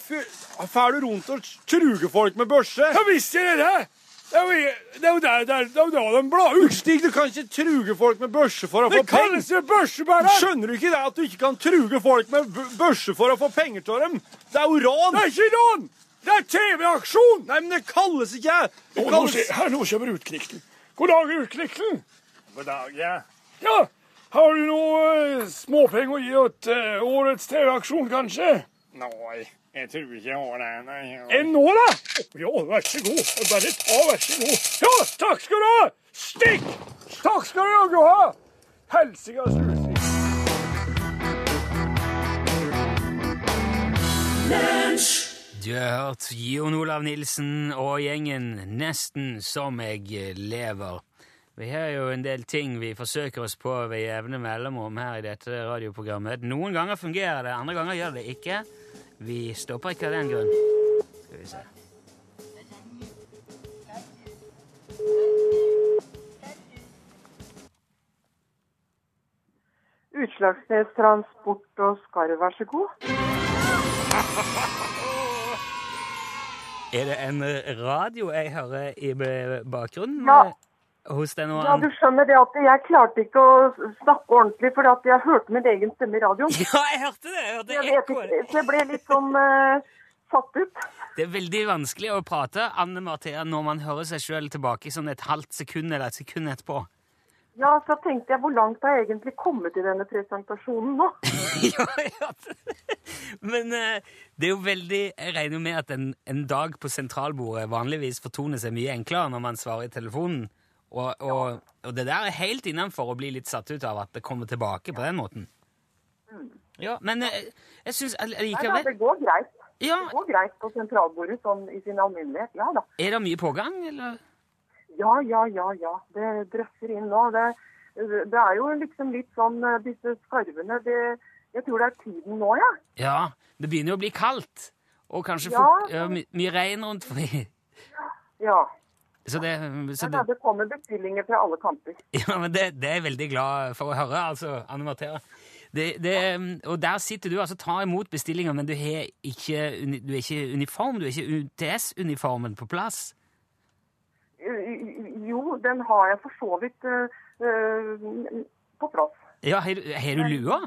[SPEAKER 3] Fær du rundt og truger folk med børse?
[SPEAKER 5] Ja, visst gjør jeg det. Det er jo, det er jo der, der, det er jo da de blar ut.
[SPEAKER 3] Stig, du kan ikke truge folk med børse for å
[SPEAKER 5] Det
[SPEAKER 3] få penger.
[SPEAKER 5] Det kalles jo børsebærer.
[SPEAKER 3] Skjønner du ikke det at du ikke kan truge folk med børse for å få penger til dem? Det er jo ran!
[SPEAKER 5] Det er ikke ran! Det er TV-aksjon!
[SPEAKER 3] Nei, men det kalles ikke det
[SPEAKER 5] nå,
[SPEAKER 3] kalles...
[SPEAKER 5] skje- her, nå kommer Utknikten. God dag, Utknikten. God dag, ja. Ja, har du noe uh, småpenger å gi til uh, årets TV-aksjon, kanskje?
[SPEAKER 6] Nei, jeg tror ikke jeg har det. Nei,
[SPEAKER 5] En nå, da? Ja, vær så god. Bare ta, vær så god. Ja, takk skal du ha! Stikk! Takk skal du jaggu ha! Helsikas utstikk.
[SPEAKER 2] Du har hørt Jon Olav Nilsen og gjengen Nesten som jeg lever. Vi har jo en del ting vi forsøker oss på ved jevne mellomrom her i dette radioprogrammet. Noen ganger fungerer det, andre ganger gjør det ikke. Vi stopper ikke av den grunn. Skal vi se.
[SPEAKER 7] Utslagsnes Transport og Skarv, vær så god.
[SPEAKER 2] Er det en radio jeg hører i bakgrunnen
[SPEAKER 7] Ja.
[SPEAKER 2] Hos den og
[SPEAKER 7] Ja, du skjønner det at jeg klarte ikke å snakke ordentlig, fordi at jeg hørte min egen stemme i radioen.
[SPEAKER 2] Ja, jeg hørte det! Jeg hørte
[SPEAKER 7] Jeg ikke, så jeg ble litt sånn uh, satt ut.
[SPEAKER 2] Det er veldig vanskelig å prate Anne Marthea, når man hører seg sjøl tilbake sånn et halvt sekund eller et sekund etterpå.
[SPEAKER 7] Ja, så tenkte jeg, hvor langt har jeg egentlig kommet i denne presentasjonen nå?
[SPEAKER 2] ja, ja. Men uh, det er jo veldig Jeg regner jo med at en, en dag på sentralbordet vanligvis fortoner seg mye enklere når man svarer i telefonen. Og, og, og det der er helt innenfor å bli litt satt ut av at det kommer tilbake på den måten. Ja, men jeg, jeg syns allikevel
[SPEAKER 7] det går greit.
[SPEAKER 2] Ja,
[SPEAKER 7] Det går greit på sentralbordet sånn i sin alminnelighet. Ja da.
[SPEAKER 2] er det mye pågang, eller?
[SPEAKER 7] Ja, ja, ja, ja. Det drøsser inn nå. Det, det er jo liksom litt sånn eh, disse skarvene det, Jeg tror det er tiden nå, ja.
[SPEAKER 2] Ja, det begynner jo å bli kaldt. Og kanskje
[SPEAKER 7] Ja.
[SPEAKER 2] ja, my, mye regn rundt forbi.
[SPEAKER 7] Ja.
[SPEAKER 2] Så det, så
[SPEAKER 7] Ja,
[SPEAKER 2] det
[SPEAKER 7] det kommer bestillinger fra alle kanter.
[SPEAKER 2] Ja, men det, det er jeg veldig glad for å høre, altså, Anne det, og der sitter du altså tar imot bestillinger, men du, har ikke, du er ikke uniform, du er ikke UTS-uniformen på plass.
[SPEAKER 7] Jo, den har jeg for så vidt eh, eh, på plass.
[SPEAKER 2] Ja, Har du, lua?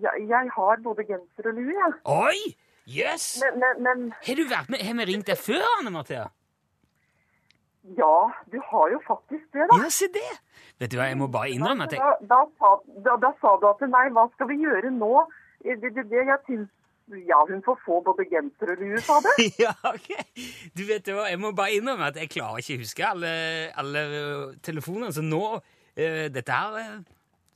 [SPEAKER 7] Jeg, jeg har både genser og lue, jeg.
[SPEAKER 2] Oi! Jøss! Yes.
[SPEAKER 7] Men, men, men
[SPEAKER 2] Har du vært med? Har vi ringt deg før, Anne Marthea?
[SPEAKER 7] Ja, du har jo faktisk det, da.
[SPEAKER 2] Ja, se det! Vet du hva, jeg må bare innrømme at jeg
[SPEAKER 7] Da, da, sa, da, da sa du at nei, hva skal vi gjøre nå? Det, det, det jeg syns Ja, hun får få både genser og lue, sa du.
[SPEAKER 2] Ja, ok. Du vet hva, jeg må bare innrømme at jeg klarer ikke å huske alle, alle telefonene, så nå uh, Dette her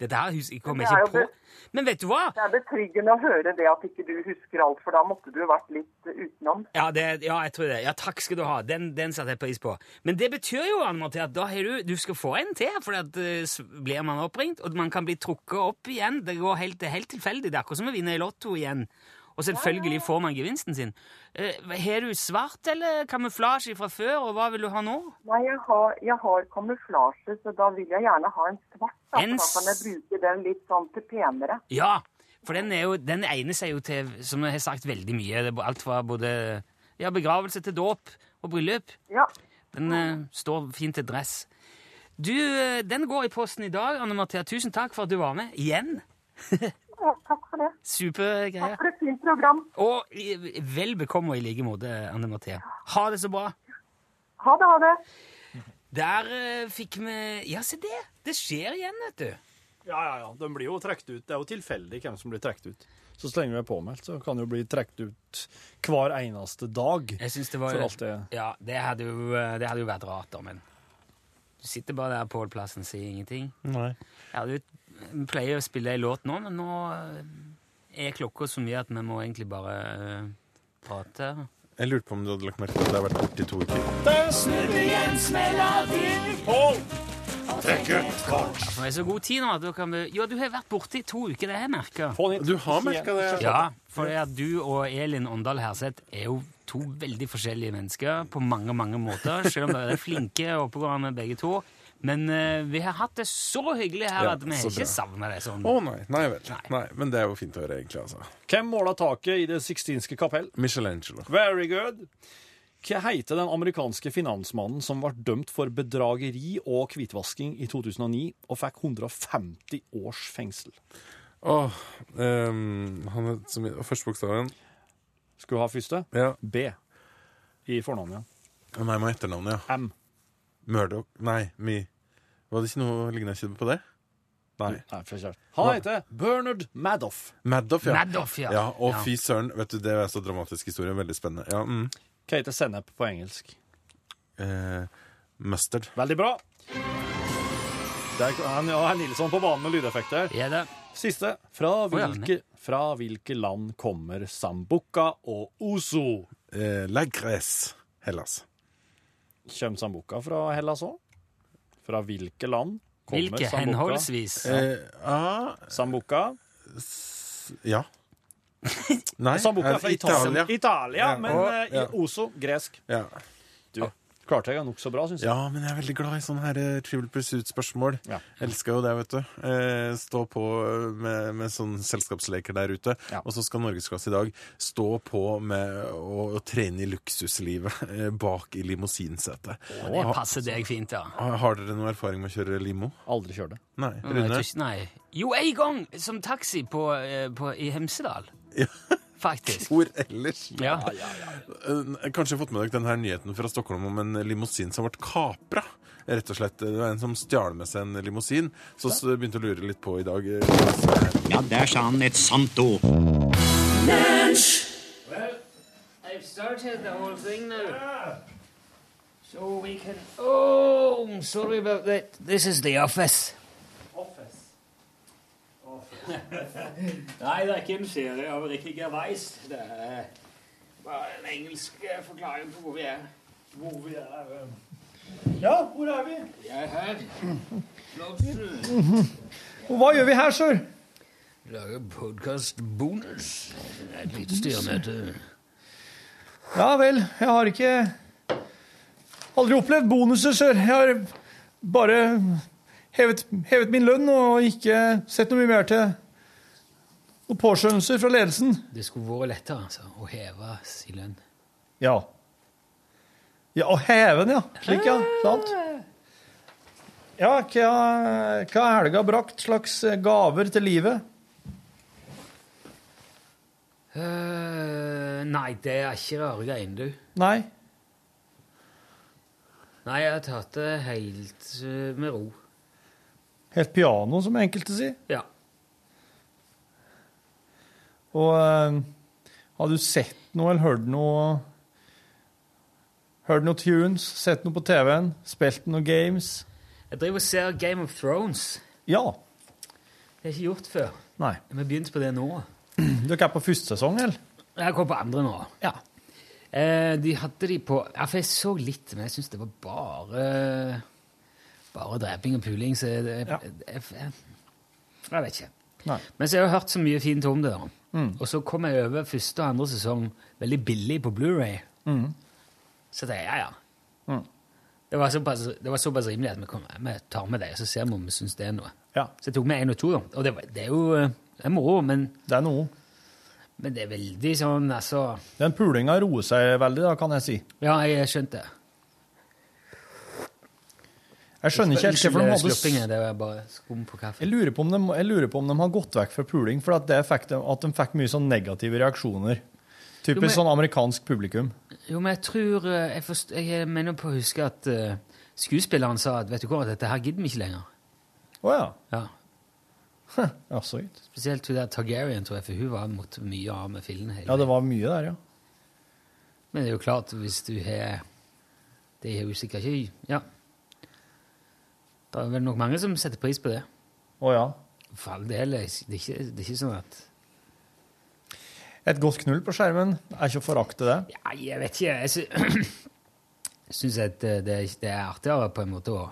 [SPEAKER 2] Dette her hus- jeg kommer
[SPEAKER 7] er
[SPEAKER 2] jeg ikke på. Men vet du hva?
[SPEAKER 7] Det er betryggende å høre det at ikke du husker alt, for da måtte du vært litt utenom.
[SPEAKER 2] Ja, det, ja, jeg tror det. Ja, takk skal du ha. Den, den satte jeg pris på. Men det betyr jo Anne Marthe, at da har du, du skal få en til, for at, uh, blir man oppringt, og man kan bli trukket opp igjen. Det går helt, helt tilfeldig. Det er akkurat som å vinne i Lotto igjen. Og selvfølgelig får man gevinsten sin. Eh, har du svart eller kamuflasje fra før, og hva vil du ha nå?
[SPEAKER 7] Nei, jeg har, jeg har kamuflasje, så da vil jeg gjerne ha en svart. Da,
[SPEAKER 2] En
[SPEAKER 7] da kan jeg bruke den litt sånn til penere.
[SPEAKER 2] Ja, for den, er jo, den egner seg jo til, som jeg har sagt, veldig mye. Alt fra både ja, begravelse til dåp og bryllup.
[SPEAKER 7] Ja.
[SPEAKER 2] Den uh, står fint til dress. Du, eh, den går i posten i dag, Anne Marthea. Tusen takk for at du var med. Igjen.
[SPEAKER 7] takk for det.
[SPEAKER 2] Super
[SPEAKER 7] Takk for et fint program.
[SPEAKER 2] Og i- vel bekomme i like måte, Anne Mathea. Ha det så bra.
[SPEAKER 7] Ha det, ha det.
[SPEAKER 2] Der eh, fikk vi Ja, se det! Det skjer igjen, vet du.
[SPEAKER 3] Ja, ja, ja. De blir jo trukket ut. Det er jo tilfeldig hvem som blir trukket ut. Så så lenge du er påmeldt, så kan du jo bli trukket ut hver eneste dag.
[SPEAKER 2] Jeg synes det var
[SPEAKER 3] For alt det
[SPEAKER 2] Ja, det hadde jo, det hadde jo vært rart, da, men Du sitter bare der på plassen og sier ingenting.
[SPEAKER 3] Nei.
[SPEAKER 2] Jeg hadde jo vi pleier å spille ei låt nå, men nå eh, er klokka så mye at vi må egentlig bare uh, prate.
[SPEAKER 8] Jeg lurte på om du hadde lagt merke til at det har vært borte i to uker.
[SPEAKER 2] kort. det er så god tid nå at du kan be... Jo, du har vært borte i to uker, det har jeg merka.
[SPEAKER 8] Du har merka det?
[SPEAKER 2] Ja, for det at du og Elin Åndal Herseth er jo to veldig forskjellige mennesker på mange, mange måter, selv om dere er flinke og oppegående begge to. Men eh, vi har hatt det så hyggelig her
[SPEAKER 8] Ja,
[SPEAKER 2] at vi
[SPEAKER 8] så
[SPEAKER 2] ikke
[SPEAKER 8] bra.
[SPEAKER 2] savna det sånn.
[SPEAKER 8] Å nei, nei vel.
[SPEAKER 2] Nei.
[SPEAKER 8] Nei, men det er jo fint å høre, egentlig. altså.
[SPEAKER 3] Hvem måla taket i Det sixtinske kapell?
[SPEAKER 8] Michelangelo.
[SPEAKER 3] Very good. Hva heter den amerikanske finansmannen som ble dømt for bedrageri og hvitvasking i 2009 og fikk 150 års fengsel?
[SPEAKER 8] Åh, ehm, han er så mye første bokstaven.
[SPEAKER 3] Skal du ha første?
[SPEAKER 8] Ja.
[SPEAKER 3] B i fornavnet.
[SPEAKER 8] Å, Nei, med etternavnet, ja.
[SPEAKER 3] M.
[SPEAKER 8] Murdoch Nei, Mi. Var det ikke noe lignende ikke på det? Nei.
[SPEAKER 3] Nei. Han heter Bernard Madoff.
[SPEAKER 8] Madoff, ja.
[SPEAKER 2] Madoff, ja.
[SPEAKER 8] ja. Og
[SPEAKER 2] Ja.
[SPEAKER 8] fy søren, vet du, det er så dramatisk historie. Veldig spennende. Ja, mm.
[SPEAKER 3] Hva heter sennep på engelsk?
[SPEAKER 8] eh, mustard.
[SPEAKER 3] Veldig bra. Der er ja, herr Nilsson på banen med lydeffekter.
[SPEAKER 2] Er det?
[SPEAKER 3] Siste. Fra hvilke, fra hvilke land kommer Sambuca og Ozo?
[SPEAKER 8] Eh, Lagres, Hellas.
[SPEAKER 3] Kommer Sambuca fra Hellas òg? Fra hvilke land kommer
[SPEAKER 2] Hvilke
[SPEAKER 3] Sambuca?
[SPEAKER 2] henholdsvis?
[SPEAKER 8] Eh, ah,
[SPEAKER 3] Sambuca.
[SPEAKER 8] ja. Nei,
[SPEAKER 3] Sambuca
[SPEAKER 8] er
[SPEAKER 3] fra Italia. Italia,
[SPEAKER 8] Ja.
[SPEAKER 3] men
[SPEAKER 8] Og-
[SPEAKER 3] eh,
[SPEAKER 8] ja.
[SPEAKER 3] oso gresk.
[SPEAKER 8] Ja.
[SPEAKER 3] Du klarte jeg nokså bra, syns jeg.
[SPEAKER 8] ja, men jeg er veldig glad i sånne her eh, Trivial Pursuit-spørsmål.
[SPEAKER 3] Ja.
[SPEAKER 8] Elsker jo det, vet du. Eh, stå på eh, med, med sånne selskapsleker der ute.
[SPEAKER 3] Ja.
[SPEAKER 8] Og så skal Norgesklasse i dag stå på med å, å trene i luksuslivet eh, bak i limousinsetet.
[SPEAKER 2] Det passer deg fint, ja.
[SPEAKER 8] Har, har dere noe erfaring med å kjøre limo?
[SPEAKER 3] Aldri kjør det.
[SPEAKER 8] Nei. Rune?
[SPEAKER 2] Nei. Jo, en gang som taxi på, eh, på, i Hemsedal. Faktisk.
[SPEAKER 8] Hvor ellers?
[SPEAKER 2] Ja.
[SPEAKER 8] Eh, Kanskje fått med dere denne nyheten fra Stockholm om en limousin som ble kapra. Rett og slett, Det var en som stjal med seg en limousin, så begynte å lure litt på i dag eh,
[SPEAKER 9] Ja, der sa han et sant ord.
[SPEAKER 2] I've started the whole thing now. So we can. Oh, sorry about that. This is the office. Nei, det er ikke en serie av Ricky Gervais. Det er bare en engelsk eh, forklaring på hvor vi er. Hvor vi er
[SPEAKER 3] Ja, hvor er vi?
[SPEAKER 2] Vi er her.
[SPEAKER 3] Og hva gjør vi her, sør?
[SPEAKER 2] Lager podkast bonus. Det er et lite styremøte.
[SPEAKER 3] Ja vel, jeg har ikke Aldri opplevd bonuser, sør. Jeg har bare hevet, hevet min lønn og ikke sett noe mye mer til noen påskjønnelser fra ledelsen.
[SPEAKER 2] Det skulle vært lettere altså, å heve sin lønn.
[SPEAKER 3] Ja. Ja, Å heve den, ja. Slik, ja. Sant? Ja, hva, hva har helga brakt slags gaver til livet?
[SPEAKER 2] Uh, nei, det er ikke rare greiene, du.
[SPEAKER 3] Nei.
[SPEAKER 2] Nei, jeg har tatt det helt eh, med ro.
[SPEAKER 3] Helt piano, som enkelte sier.
[SPEAKER 2] Ja.
[SPEAKER 3] Og uh, har du sett noe eller hørt noe Hørt noe tunes, sett noe på TV-en, spilt noen games?
[SPEAKER 2] Jeg driver og ser Game of Thrones.
[SPEAKER 3] Ja.
[SPEAKER 2] Det jeg ikke gjort før.
[SPEAKER 3] Nei.
[SPEAKER 2] Vi begynte på det nå.
[SPEAKER 3] Dere er på første sesong, eller?
[SPEAKER 2] Jeg går på andre nå.
[SPEAKER 3] Ja.
[SPEAKER 2] Eh, de hadde de på Ja, for jeg så litt, men jeg syns det var bare Bare dreping og puling, så jeg, jeg,
[SPEAKER 3] Ja.
[SPEAKER 2] jeg, jeg, jeg vet ikke.
[SPEAKER 3] Nei.
[SPEAKER 2] Men så har jeg hørt så mye fint om det. Mm. Og så kom jeg over første og andre sesong veldig billig på Blu-ray. Så det er ja, ja. Det, var såpass, det var såpass rimelig at vi, kom, vi tar med det, så ser vi om vi syns det er noe.
[SPEAKER 3] Ja.
[SPEAKER 2] Så jeg tok med én og to, da. Og det, det er jo det er moro, men,
[SPEAKER 3] Det er noe.
[SPEAKER 2] men det er veldig sånn, altså
[SPEAKER 3] Den pulinga roer seg veldig, da, kan jeg si.
[SPEAKER 2] Ja, jeg skjønte det.
[SPEAKER 3] Jeg skjønner ikke helt hvorfor de hadde
[SPEAKER 2] sluppinge, det var bare skum på kaffe.
[SPEAKER 3] Jeg lurer på om de, jeg lurer på om de har gått vekk fra puling, for at, det fikk de, at de fikk mye sånn negative reaksjoner. Typisk
[SPEAKER 2] Jo, men-
[SPEAKER 3] sånn amerikansk publikum.
[SPEAKER 2] Jo, men jeg tror eh, Jeg, forst, jeg mener på å huske at uh, skuespilleren sa at vet du hva, dette her gidder vi ikke lenger.
[SPEAKER 3] Å ja.
[SPEAKER 2] Ja.
[SPEAKER 3] ja. Så gitt.
[SPEAKER 2] Spesielt hun der Targaryen, tror jeg, for hun var mot mye av med fillen. hele
[SPEAKER 3] Ja, det var mye der, ja.
[SPEAKER 2] Men det er jo klart, hvis du har Det er jo sikkert ikke Ja. Det er vel nok mange som setter pris på det.
[SPEAKER 3] Å ja.
[SPEAKER 2] For all del. Det er ikke, det er ikke sånn at
[SPEAKER 3] Et godt knull på skjermen er ikke å forakte det.
[SPEAKER 2] Ja, jeg vet ikke. Jeg sy syns at det, det, er- er artigere på en måte å,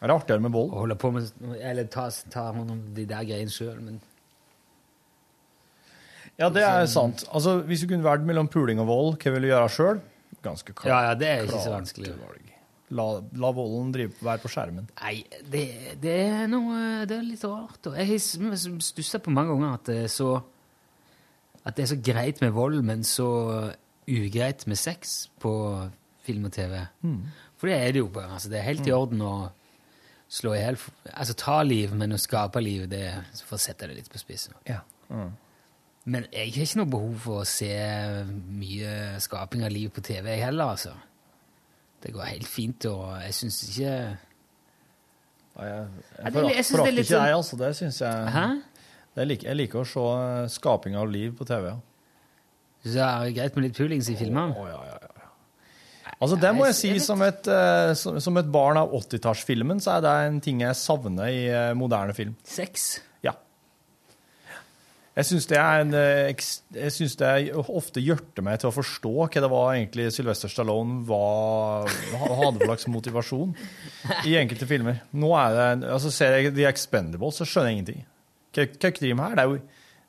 [SPEAKER 3] Er det artigere med
[SPEAKER 2] å holde på med Eller ta, ta hånd om de der greiene sjøl, men
[SPEAKER 3] Ja, det er sant. Altså, Hvis du kunne valgt mellom puling og vold, hva vil du gjøre sjøl? Ganske klart.
[SPEAKER 2] Ja, ja, det er ikke så vanskelig.
[SPEAKER 3] valg. La, la volden drive, være på skjermen.
[SPEAKER 2] Nei, det, det er noe Det er litt rart. og Jeg har stussa på mange ganger at det er så At det er så greit med vold, men så ugreit med sex på film og TV. For det er det jo bare. Altså, det er helt i orden å slå i hjel Altså ta liv, men å skape liv, det får jeg sette det litt på spissen.
[SPEAKER 3] Ja. Mm.
[SPEAKER 2] Men jeg har ikke noe behov for å se mye skaping av liv på TV, heller, altså. Det går helt fint, og jeg syns ikke
[SPEAKER 3] jeg,
[SPEAKER 2] Ja,
[SPEAKER 3] jeg,
[SPEAKER 2] jeg er
[SPEAKER 3] forakter ikke
[SPEAKER 2] sånn-
[SPEAKER 3] deg, altså. Det syns jeg
[SPEAKER 2] Hæ?
[SPEAKER 3] det er like, Jeg liker å se eh, skaping av liv på TV. Ja.
[SPEAKER 2] Så det er greit med litt pulings i filmene?
[SPEAKER 3] Å, ja, ja, ja. Altså, det må jeg si, som et, eh, som, som et barn av 80-tallsfilmen, så er det en ting jeg savner i eh, moderne film.
[SPEAKER 2] Sex?
[SPEAKER 3] Jeg syns det er en eh, Jeg synes det er ofte hjerter meg til å forstå hva det var egentlig Sylvester Stallone var, hadde for slags motivasjon i enkelte filmer. Nå er det, altså Ser jeg The Expendables, så skjønner jeg ingenting. Hva er med her? Det er, jo,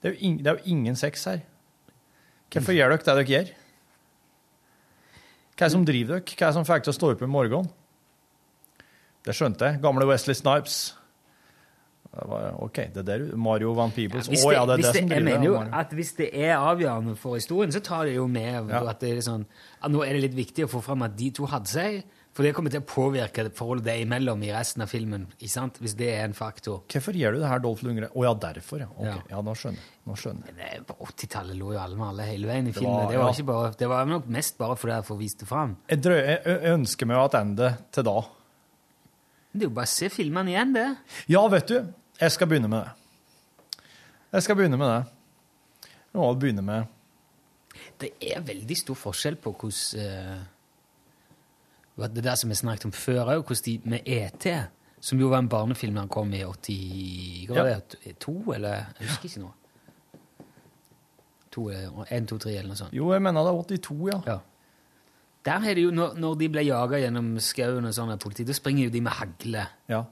[SPEAKER 3] det, er ing, det er jo ingen sex her. Hvorfor gjør dere det dere gjør? Hva er det som driver dere? Hva er det som får dere til å stå opp i morgenen? Det skjønte jeg. Gamle Wesley Snipes. Det var, OK, det er der Mario Van Peebles. Å
[SPEAKER 2] Hvis
[SPEAKER 3] ja, det er
[SPEAKER 2] det,
[SPEAKER 3] det som
[SPEAKER 2] jeg
[SPEAKER 3] driver
[SPEAKER 2] mener jo at hvis det er avgjørende for historien, så tar det jo med
[SPEAKER 3] Ja.
[SPEAKER 2] at det er sånn at nå er det litt viktig å få fram at de to hadde seg, for det kommer til å påvirke forholdet dem imellom i resten av filmen, ikke sant? hvis det er en faktor.
[SPEAKER 3] Hvorfor gjør du det her, Dolph Lundgren? Å ja, derfor, ja. Okay.
[SPEAKER 2] Ja.
[SPEAKER 3] ja. nå skjønner jeg. Nå skjønner jeg.
[SPEAKER 2] Er På 80-tallet lå jo alle med alle hele veien i
[SPEAKER 3] Det
[SPEAKER 2] filmen.
[SPEAKER 3] var-
[SPEAKER 2] det, var
[SPEAKER 3] ja.
[SPEAKER 2] bare, det var nok mest bare fordi jeg får vist det fram.
[SPEAKER 3] Jeg, drøy, jeg, jeg ønsker meg tilbake til da.
[SPEAKER 2] Det er jo bare å se filmene igjen, det.
[SPEAKER 3] Ja, vet du, jeg skal begynne med det. Jeg skal begynne med det. Jeg må begynne med
[SPEAKER 2] Det er veldig stor forskjell på hvordan eh, Det der som vi snakket om før òg, hvordan de med ET, som jo var en barnefilm da han kom i 82,
[SPEAKER 3] Ja.
[SPEAKER 2] eller Jeg husker ikke noe. To, eller- en, to, tre, eller noe sånt.
[SPEAKER 3] Jo, jeg mener det er 82, ja.
[SPEAKER 2] Ja. Der er det jo, når, når de ble jaga gjennom skauen og sånn av politi, da springer jo de med hagle.
[SPEAKER 3] ja.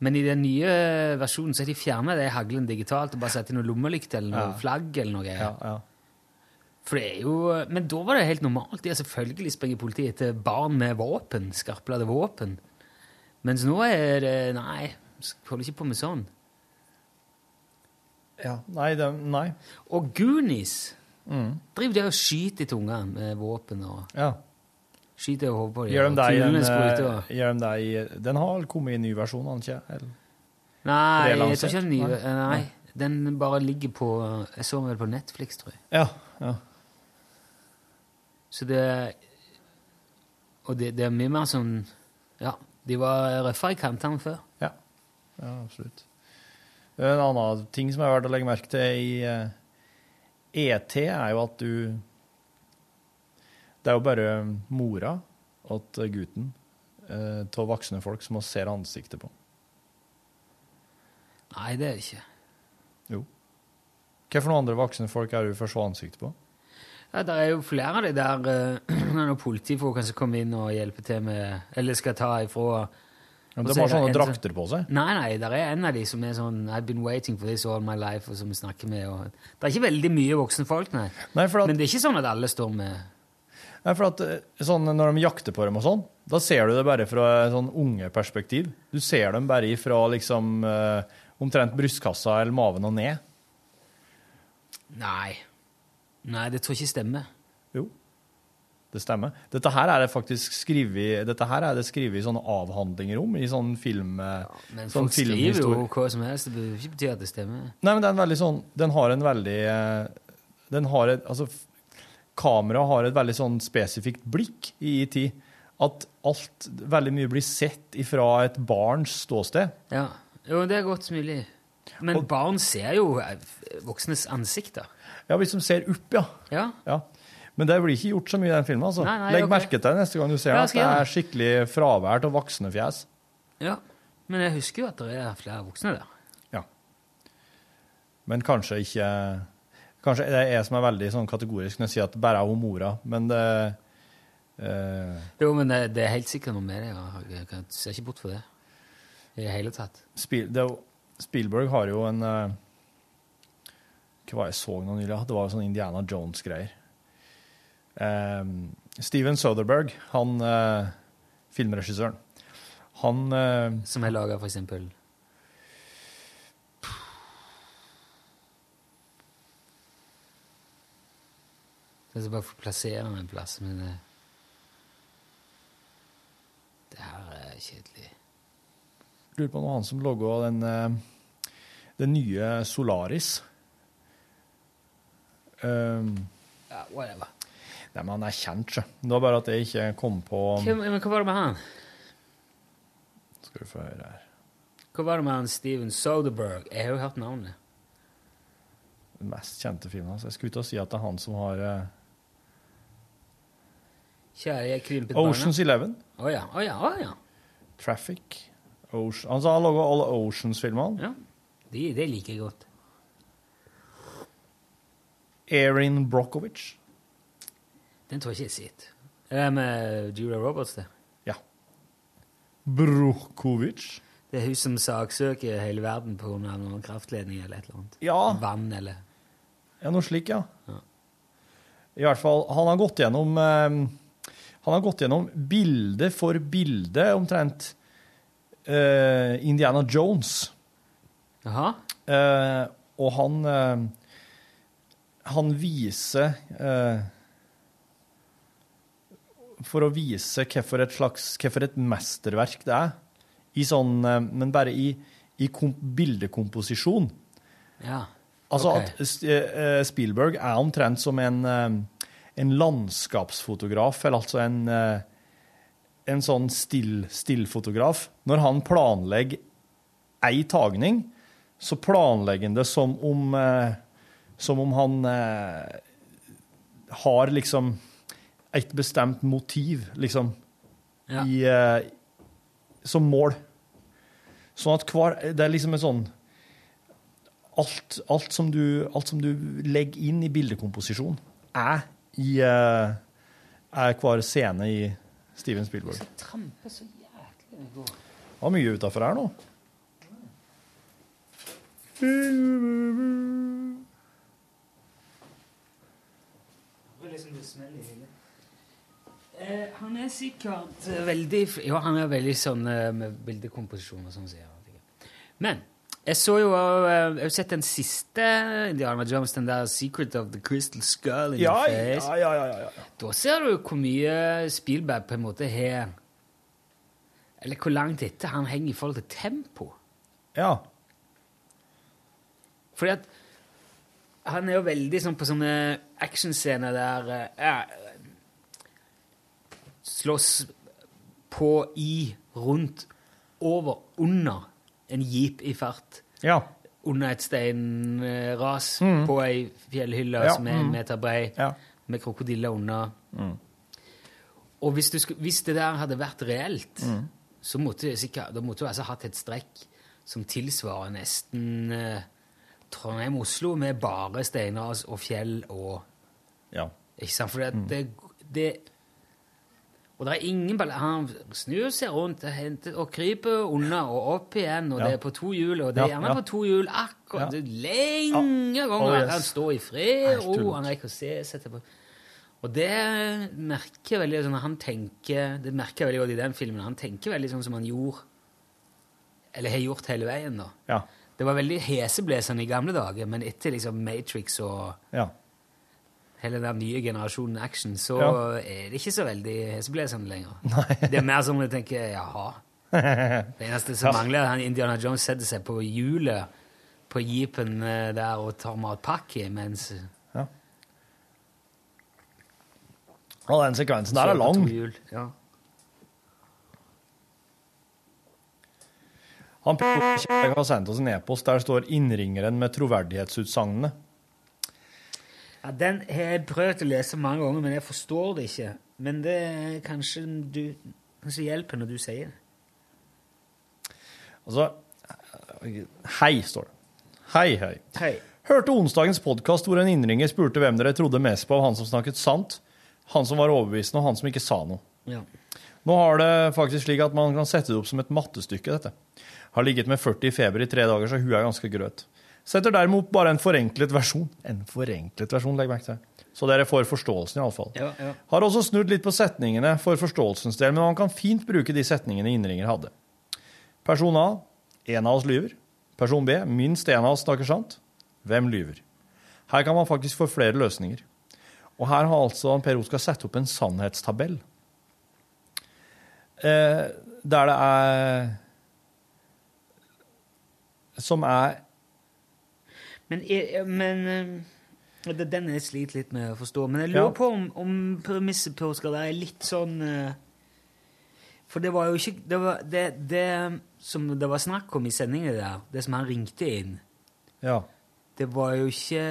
[SPEAKER 2] Men i den nye versjonen så har de fjerna det haglen digitalt og bare satt inn noe lommelykt eller noe
[SPEAKER 3] Ja.
[SPEAKER 2] flagg eller noe.
[SPEAKER 3] ja, ja.
[SPEAKER 2] For det er jo, Men da var det helt normalt. Ja, selvfølgelig springer politiet etter barn med våpen, skarpladde våpen. Mens nå er det Nei, holder ikke på med sånn.
[SPEAKER 3] ja. Nei, det, nei.
[SPEAKER 2] Og Goonies
[SPEAKER 3] Mm.
[SPEAKER 2] driver de og skyter i tunga med våpen og
[SPEAKER 3] Ja.
[SPEAKER 2] Skyter og hopper.
[SPEAKER 3] Gjør de det i en, eh, gjør de i Den har vel kommet i en ny versjon, har den ikke? Eller?
[SPEAKER 2] Nei, jeg tror ikke den nye
[SPEAKER 3] Nei.
[SPEAKER 2] Nei. Den bare ligger på Jeg så den vel på Netflix, tror jeg.
[SPEAKER 3] Ja. ja.
[SPEAKER 2] Så det Og det, det er mye mer sånn Ja, de var røffere i kantene før.
[SPEAKER 3] Ja, ja absolutt. En annen ting som er verdt å legge merke til i eh, ET, er jo at du Det er jo bare mora til gutten eh, av voksne folk som vi ser ansiktet på.
[SPEAKER 2] Nei, det er det ikke.
[SPEAKER 3] Jo. Noen andre voksne folk er du får se ansiktet på?
[SPEAKER 2] Ja, det er jo flere av de der uh, når politifolkene som kommer inn og hjelper til med Eller skal ta ifra
[SPEAKER 3] Ja, det er bare sånne drakter på seg.
[SPEAKER 2] Nei, nei, det er en av de som er sånn I've been waiting for this all my life, og som vi snakker med. Og, det er ikke veldig mye voksne folk, nei.
[SPEAKER 3] Nei, at,
[SPEAKER 2] Men det er ikke sånn at alle står med
[SPEAKER 3] nei, for at eh, sånn, når de jakter på dem og sånn, da ser du det bare fra et sånn unge perspektiv. Du ser dem bare fra liksom eh, omtrent brystkassa eller maven og ned.
[SPEAKER 2] Nei. Nei, det tror jeg ikke stemmer.
[SPEAKER 3] Jo, det stemmer. Dette her er det faktisk skrevet, dette her er det skrevet i sånne avhandlinger om, i sånn film... Ja,
[SPEAKER 2] Men
[SPEAKER 3] sånn
[SPEAKER 2] folk skriver jo hva som helst. Det behøver ikke bety at det stemmer.
[SPEAKER 3] Nei, men det er en veldig sånn, den har en veldig, eh, den har et, altså, kamera har et veldig sånn spesifikt blikk i tid, at alt, veldig mye blir sett ifra et barns ståsted.
[SPEAKER 2] Ja, jo, det er godt mulig. Men
[SPEAKER 3] Og-
[SPEAKER 2] barn ser jo eh, voksnes ansikter.
[SPEAKER 3] Ja, hvis de ser opp, ja.
[SPEAKER 2] Ja.
[SPEAKER 3] ja. Men det blir ikke gjort så mye i den filmen, altså.
[SPEAKER 2] Nei, nei,
[SPEAKER 3] Legg
[SPEAKER 2] okay.
[SPEAKER 3] merke til det neste gang du ser
[SPEAKER 2] Ja,
[SPEAKER 3] at det er skikkelig fravær av voksne fjes.
[SPEAKER 2] ja. Men jeg husker jo at det er flere voksne der.
[SPEAKER 3] Ja. Men kanskje ikke Kanskje det er jeg som er veldig sånn kategorisk når jeg sier at bare er hun mora, men det eh,
[SPEAKER 2] Jo, men det, det er helt sikkert noe med det. Jeg kan- ser ikke bort fra det i det hele tatt.
[SPEAKER 3] Spiel, det, er Spielberg har jo en eh, Hva var det jeg så nå nylig? Det var jo sånn Indiana Jones-greier. Eh, Steven Soderberg, han filmregissøren, han
[SPEAKER 2] Som har laga for eksempel. Jeg bare får plassere meg en plass, men det, Det her er kjedelig.
[SPEAKER 3] Lurer på om han som logga den, eh, den nye Solaris. Um,
[SPEAKER 2] Ja, whatever.
[SPEAKER 3] nei, men han er kjent, sjø. Det var bare at jeg ikke kom på
[SPEAKER 2] Hva, men hva var det med han?
[SPEAKER 3] Skal du få høre her.
[SPEAKER 2] Hva var det med han Steven Soderberg? Jeg har jo hørt navnet.
[SPEAKER 3] Den mest kjente filmen hans. Jeg skulle ut og si at det er han som har eh,
[SPEAKER 2] Kjære, jeg krympet barna.
[SPEAKER 3] Oceans Eleven,
[SPEAKER 2] Å ja, Oh, ja, Oh, ja.
[SPEAKER 3] Traffic Ocean. Altså, han laga alle Oceans-filmene.
[SPEAKER 2] ja. De, det liker jeg godt.
[SPEAKER 3] Erin Brockovich.
[SPEAKER 2] Den tror jeg ikke jeg har. Er det med Julia Roberts, det? Ja.
[SPEAKER 3] Brockovich.
[SPEAKER 2] Det er hun som saksøker hele verden av noen kraftledning eller et eller annet.
[SPEAKER 3] Ja.
[SPEAKER 2] Vann eller
[SPEAKER 3] Ja, noe slik, ja.
[SPEAKER 2] Ja.
[SPEAKER 3] I hvert fall, han har gått gjennom eh, Han har gått gjennom bilde for bilde, omtrent, uh, Indiana Jones.
[SPEAKER 2] Jaha?
[SPEAKER 3] Uh, og han uh, Han viser eh, For å vise hvorfor et slags Hvorfor et mesterverk det er, i sånn eh, Men bare i, i kom, bildekomposisjon.
[SPEAKER 2] Ja.
[SPEAKER 3] Altså
[SPEAKER 2] Ok.
[SPEAKER 3] at eh, Spielberg er omtrent som en, eh, en landskapsfotograf, eller altså en, eh, en sånn still, stillfotograf. Når han planlegger ei tagning, så planlegger han det som om, eh, som om han eh, har liksom et bestemt motiv, liksom,
[SPEAKER 2] Ja.
[SPEAKER 3] i, som mål. Sånn at hver, det er liksom en sånn alt, alt, som du, alt som du legger inn i bildekomposisjon, er i uh, er hver scene i Steven Spielberg.
[SPEAKER 2] Tramper så jæklig det går.
[SPEAKER 3] Det var mye utafor her nå.
[SPEAKER 2] Det er liksom. Eh, han er sikkert eh, veldig Ja, han er veldig sånn eh, med bildekomposisjon og sånn. Men jeg så jo eh, Jeg har sett den siste Indiana Jones, den der 'Secret of the Crystal Skull in
[SPEAKER 3] Ja,
[SPEAKER 2] the
[SPEAKER 3] ja,
[SPEAKER 2] Face'.
[SPEAKER 3] ja, ja, ja.
[SPEAKER 2] Da ser du hvor mye Spielberg på en måte har Eller hvor langt etter han henger i forhold til tempo.
[SPEAKER 3] ja.
[SPEAKER 2] Fordi at han er jo veldig sånn på sånne actionscener der eh, ja, Slåss på, i, rundt, over, under en jeep i fart.
[SPEAKER 3] ja.
[SPEAKER 2] Under et steinras
[SPEAKER 3] Mm.
[SPEAKER 2] på ei fjellhylle
[SPEAKER 3] Ja,
[SPEAKER 2] som er en
[SPEAKER 3] mm.
[SPEAKER 2] meter brei,
[SPEAKER 3] ja.
[SPEAKER 2] med krokodiller under.
[SPEAKER 3] Mm.
[SPEAKER 2] Og hvis, du skulle, hvis det der hadde vært reelt,
[SPEAKER 3] Mm.
[SPEAKER 2] så måtte det sikkert, måtte du altså hatt et strekk som tilsvarer nesten eh, Trondheim-Oslo med bare steinras og fjell og
[SPEAKER 3] ja.
[SPEAKER 2] Ikke sant? For det,
[SPEAKER 3] Mm.
[SPEAKER 2] det, det Og det er ingen. Han snur seg rundt og, henter, og kryper unna og opp igjen, og
[SPEAKER 3] Ja.
[SPEAKER 2] det er på to hjul, og det er gjerne
[SPEAKER 3] ja.
[SPEAKER 2] på to hjul akkurat
[SPEAKER 3] Ja.
[SPEAKER 2] lenge ganger.
[SPEAKER 3] Oh, yes.
[SPEAKER 2] Han står i fred, og han rekker å se seg tilbake. Og det merker veldig sånn, han tenker, Det merker jeg veldig godt i den filmen. Han tenker veldig sånn som han gjorde Eller har gjort hele veien. da.
[SPEAKER 3] Ja.
[SPEAKER 2] Det var veldig heseblesende i gamle dager, men etter liksom Matrix og
[SPEAKER 3] ja.
[SPEAKER 2] Hele den nye generasjonen action, så
[SPEAKER 3] Ja.
[SPEAKER 2] er det ikke så veldig heseblesende lenger. Det er mer som om du tenker jaha. Det eneste som
[SPEAKER 3] Ja.
[SPEAKER 2] mangler, er at Indiana Jones setter seg på hjulet på jeepen eh, der og tar matpakke mens
[SPEAKER 3] Og den sekvensen der er lang.
[SPEAKER 2] Ja.
[SPEAKER 3] Han har sendt oss en e-post der står 'innringeren med troverdighetsutsagnet'.
[SPEAKER 2] Ja, Den har jeg prøvd å lese mange ganger, men jeg forstår det ikke. Men det er kanskje du Kanskje hjelper når du sier det.
[SPEAKER 3] Altså Hei, står det. Hei, hei.
[SPEAKER 2] Hei.
[SPEAKER 3] Hørte onsdagens podkast hvor en innringer spurte hvem dere trodde mest på av han som snakket sant, han som var overbevisende, og han som ikke sa noe.
[SPEAKER 2] Ja.
[SPEAKER 3] Nå har det faktisk slik at man kan sette det opp som et mattestykke, dette. Har ligget med 40 i feber i tre dager, så hun er ganske grøt. Setter derimot bare en forenklet versjon. En forenklet versjon, legg merke til. Så dere får forståelsen, iallfall.
[SPEAKER 2] Ja, ja.
[SPEAKER 3] Har også snudd litt på setningene for forståelsens del, men man kan fint bruke de setningene innringer hadde. Person A. En av oss lyver. Person B. Minst en av oss snakker sant. Hvem lyver? Her kan man faktisk få flere løsninger. Og her har altså Per Oskar satt opp en sannhetstabell. Eh, der det er Som er
[SPEAKER 2] Men, men eh, Den jeg sliter litt med å forstå. Men jeg lurer
[SPEAKER 3] Ja.
[SPEAKER 2] på om, om premisset på skal er litt sånn eh, For det var jo ikke det, var, det, det som det var snakk om i sendingen der, det som han ringte inn,
[SPEAKER 3] Ja.
[SPEAKER 2] det var jo ikke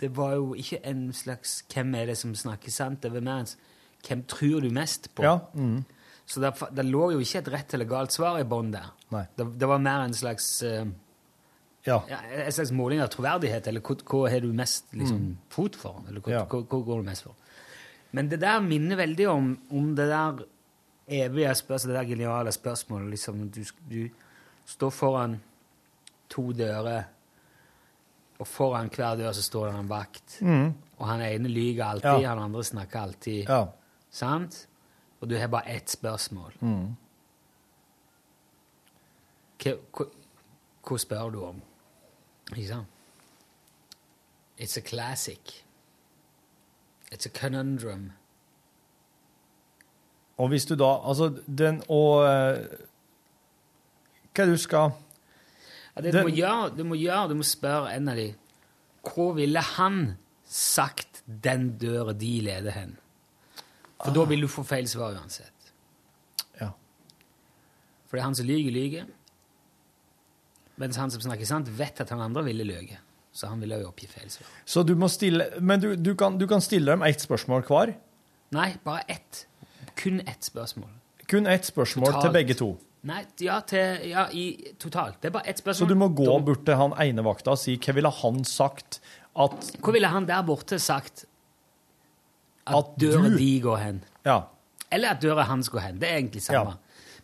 [SPEAKER 2] Det var jo ikke en slags 'Hvem er det som snakker sant?' Det var mer en 'Hvem tror du mest på?'
[SPEAKER 3] ja. Mm.
[SPEAKER 2] Så det, det lå jo ikke et rett eller galt svar i bånn der. Det, det var mer en slags eh,
[SPEAKER 3] Ja.
[SPEAKER 2] ja, en slags måling av troverdighet, eller hva, hva har du mest liksom, fot for? Eller hva,
[SPEAKER 3] Mm. Ja.
[SPEAKER 2] hva, hva går du mest for? Men det der minner veldig om, om det der evige spørsmålet, det der geniale spørsmålet. Liksom, du, du står foran to dører, og foran hver dør så står det en vakt.
[SPEAKER 3] Mm.
[SPEAKER 2] Og han ene lyver alltid,
[SPEAKER 3] Ja.
[SPEAKER 2] han andre snakker alltid.
[SPEAKER 3] ja.
[SPEAKER 2] Sant? Og du har bare ett spørsmål.
[SPEAKER 3] Mm.
[SPEAKER 2] Hva, hva, hva spør du om? Ikke sant? It's a classic. It's a conundrum.
[SPEAKER 3] Og hvis du da Altså, den og eh, Hva du skal
[SPEAKER 2] Ja, det
[SPEAKER 3] Det-
[SPEAKER 2] du, må gjøre, du må gjøre, du må spørre en av de Hvor ville han sagt den døra de leder hen? For da vil du få feil svar uansett.
[SPEAKER 3] Ja.
[SPEAKER 2] For det er han som lyver, lyver. Mens han som snakker sant, vet at han andre ville løye. Så han ville jo oppgi feil svar.
[SPEAKER 3] Så du må stille Men du, du, kan, du kan stille dem ett spørsmål hver.
[SPEAKER 2] Nei, bare ett. Kun ett spørsmål.
[SPEAKER 3] Kun ett spørsmål
[SPEAKER 2] Totalt.
[SPEAKER 3] til begge to.
[SPEAKER 2] Nei, ja, til, ja i totalt. Det er bare ett spørsmål.
[SPEAKER 3] Så du må gå
[SPEAKER 2] Da-
[SPEAKER 3] bort til han ene vakta og si hva ville han sagt at
[SPEAKER 2] Hvor ville han der borte sagt at,
[SPEAKER 3] At
[SPEAKER 2] døra
[SPEAKER 3] du-
[SPEAKER 2] di går hen?
[SPEAKER 3] Ja.
[SPEAKER 2] Eller at døra hans går hen. Det er egentlig samme.
[SPEAKER 3] Ja.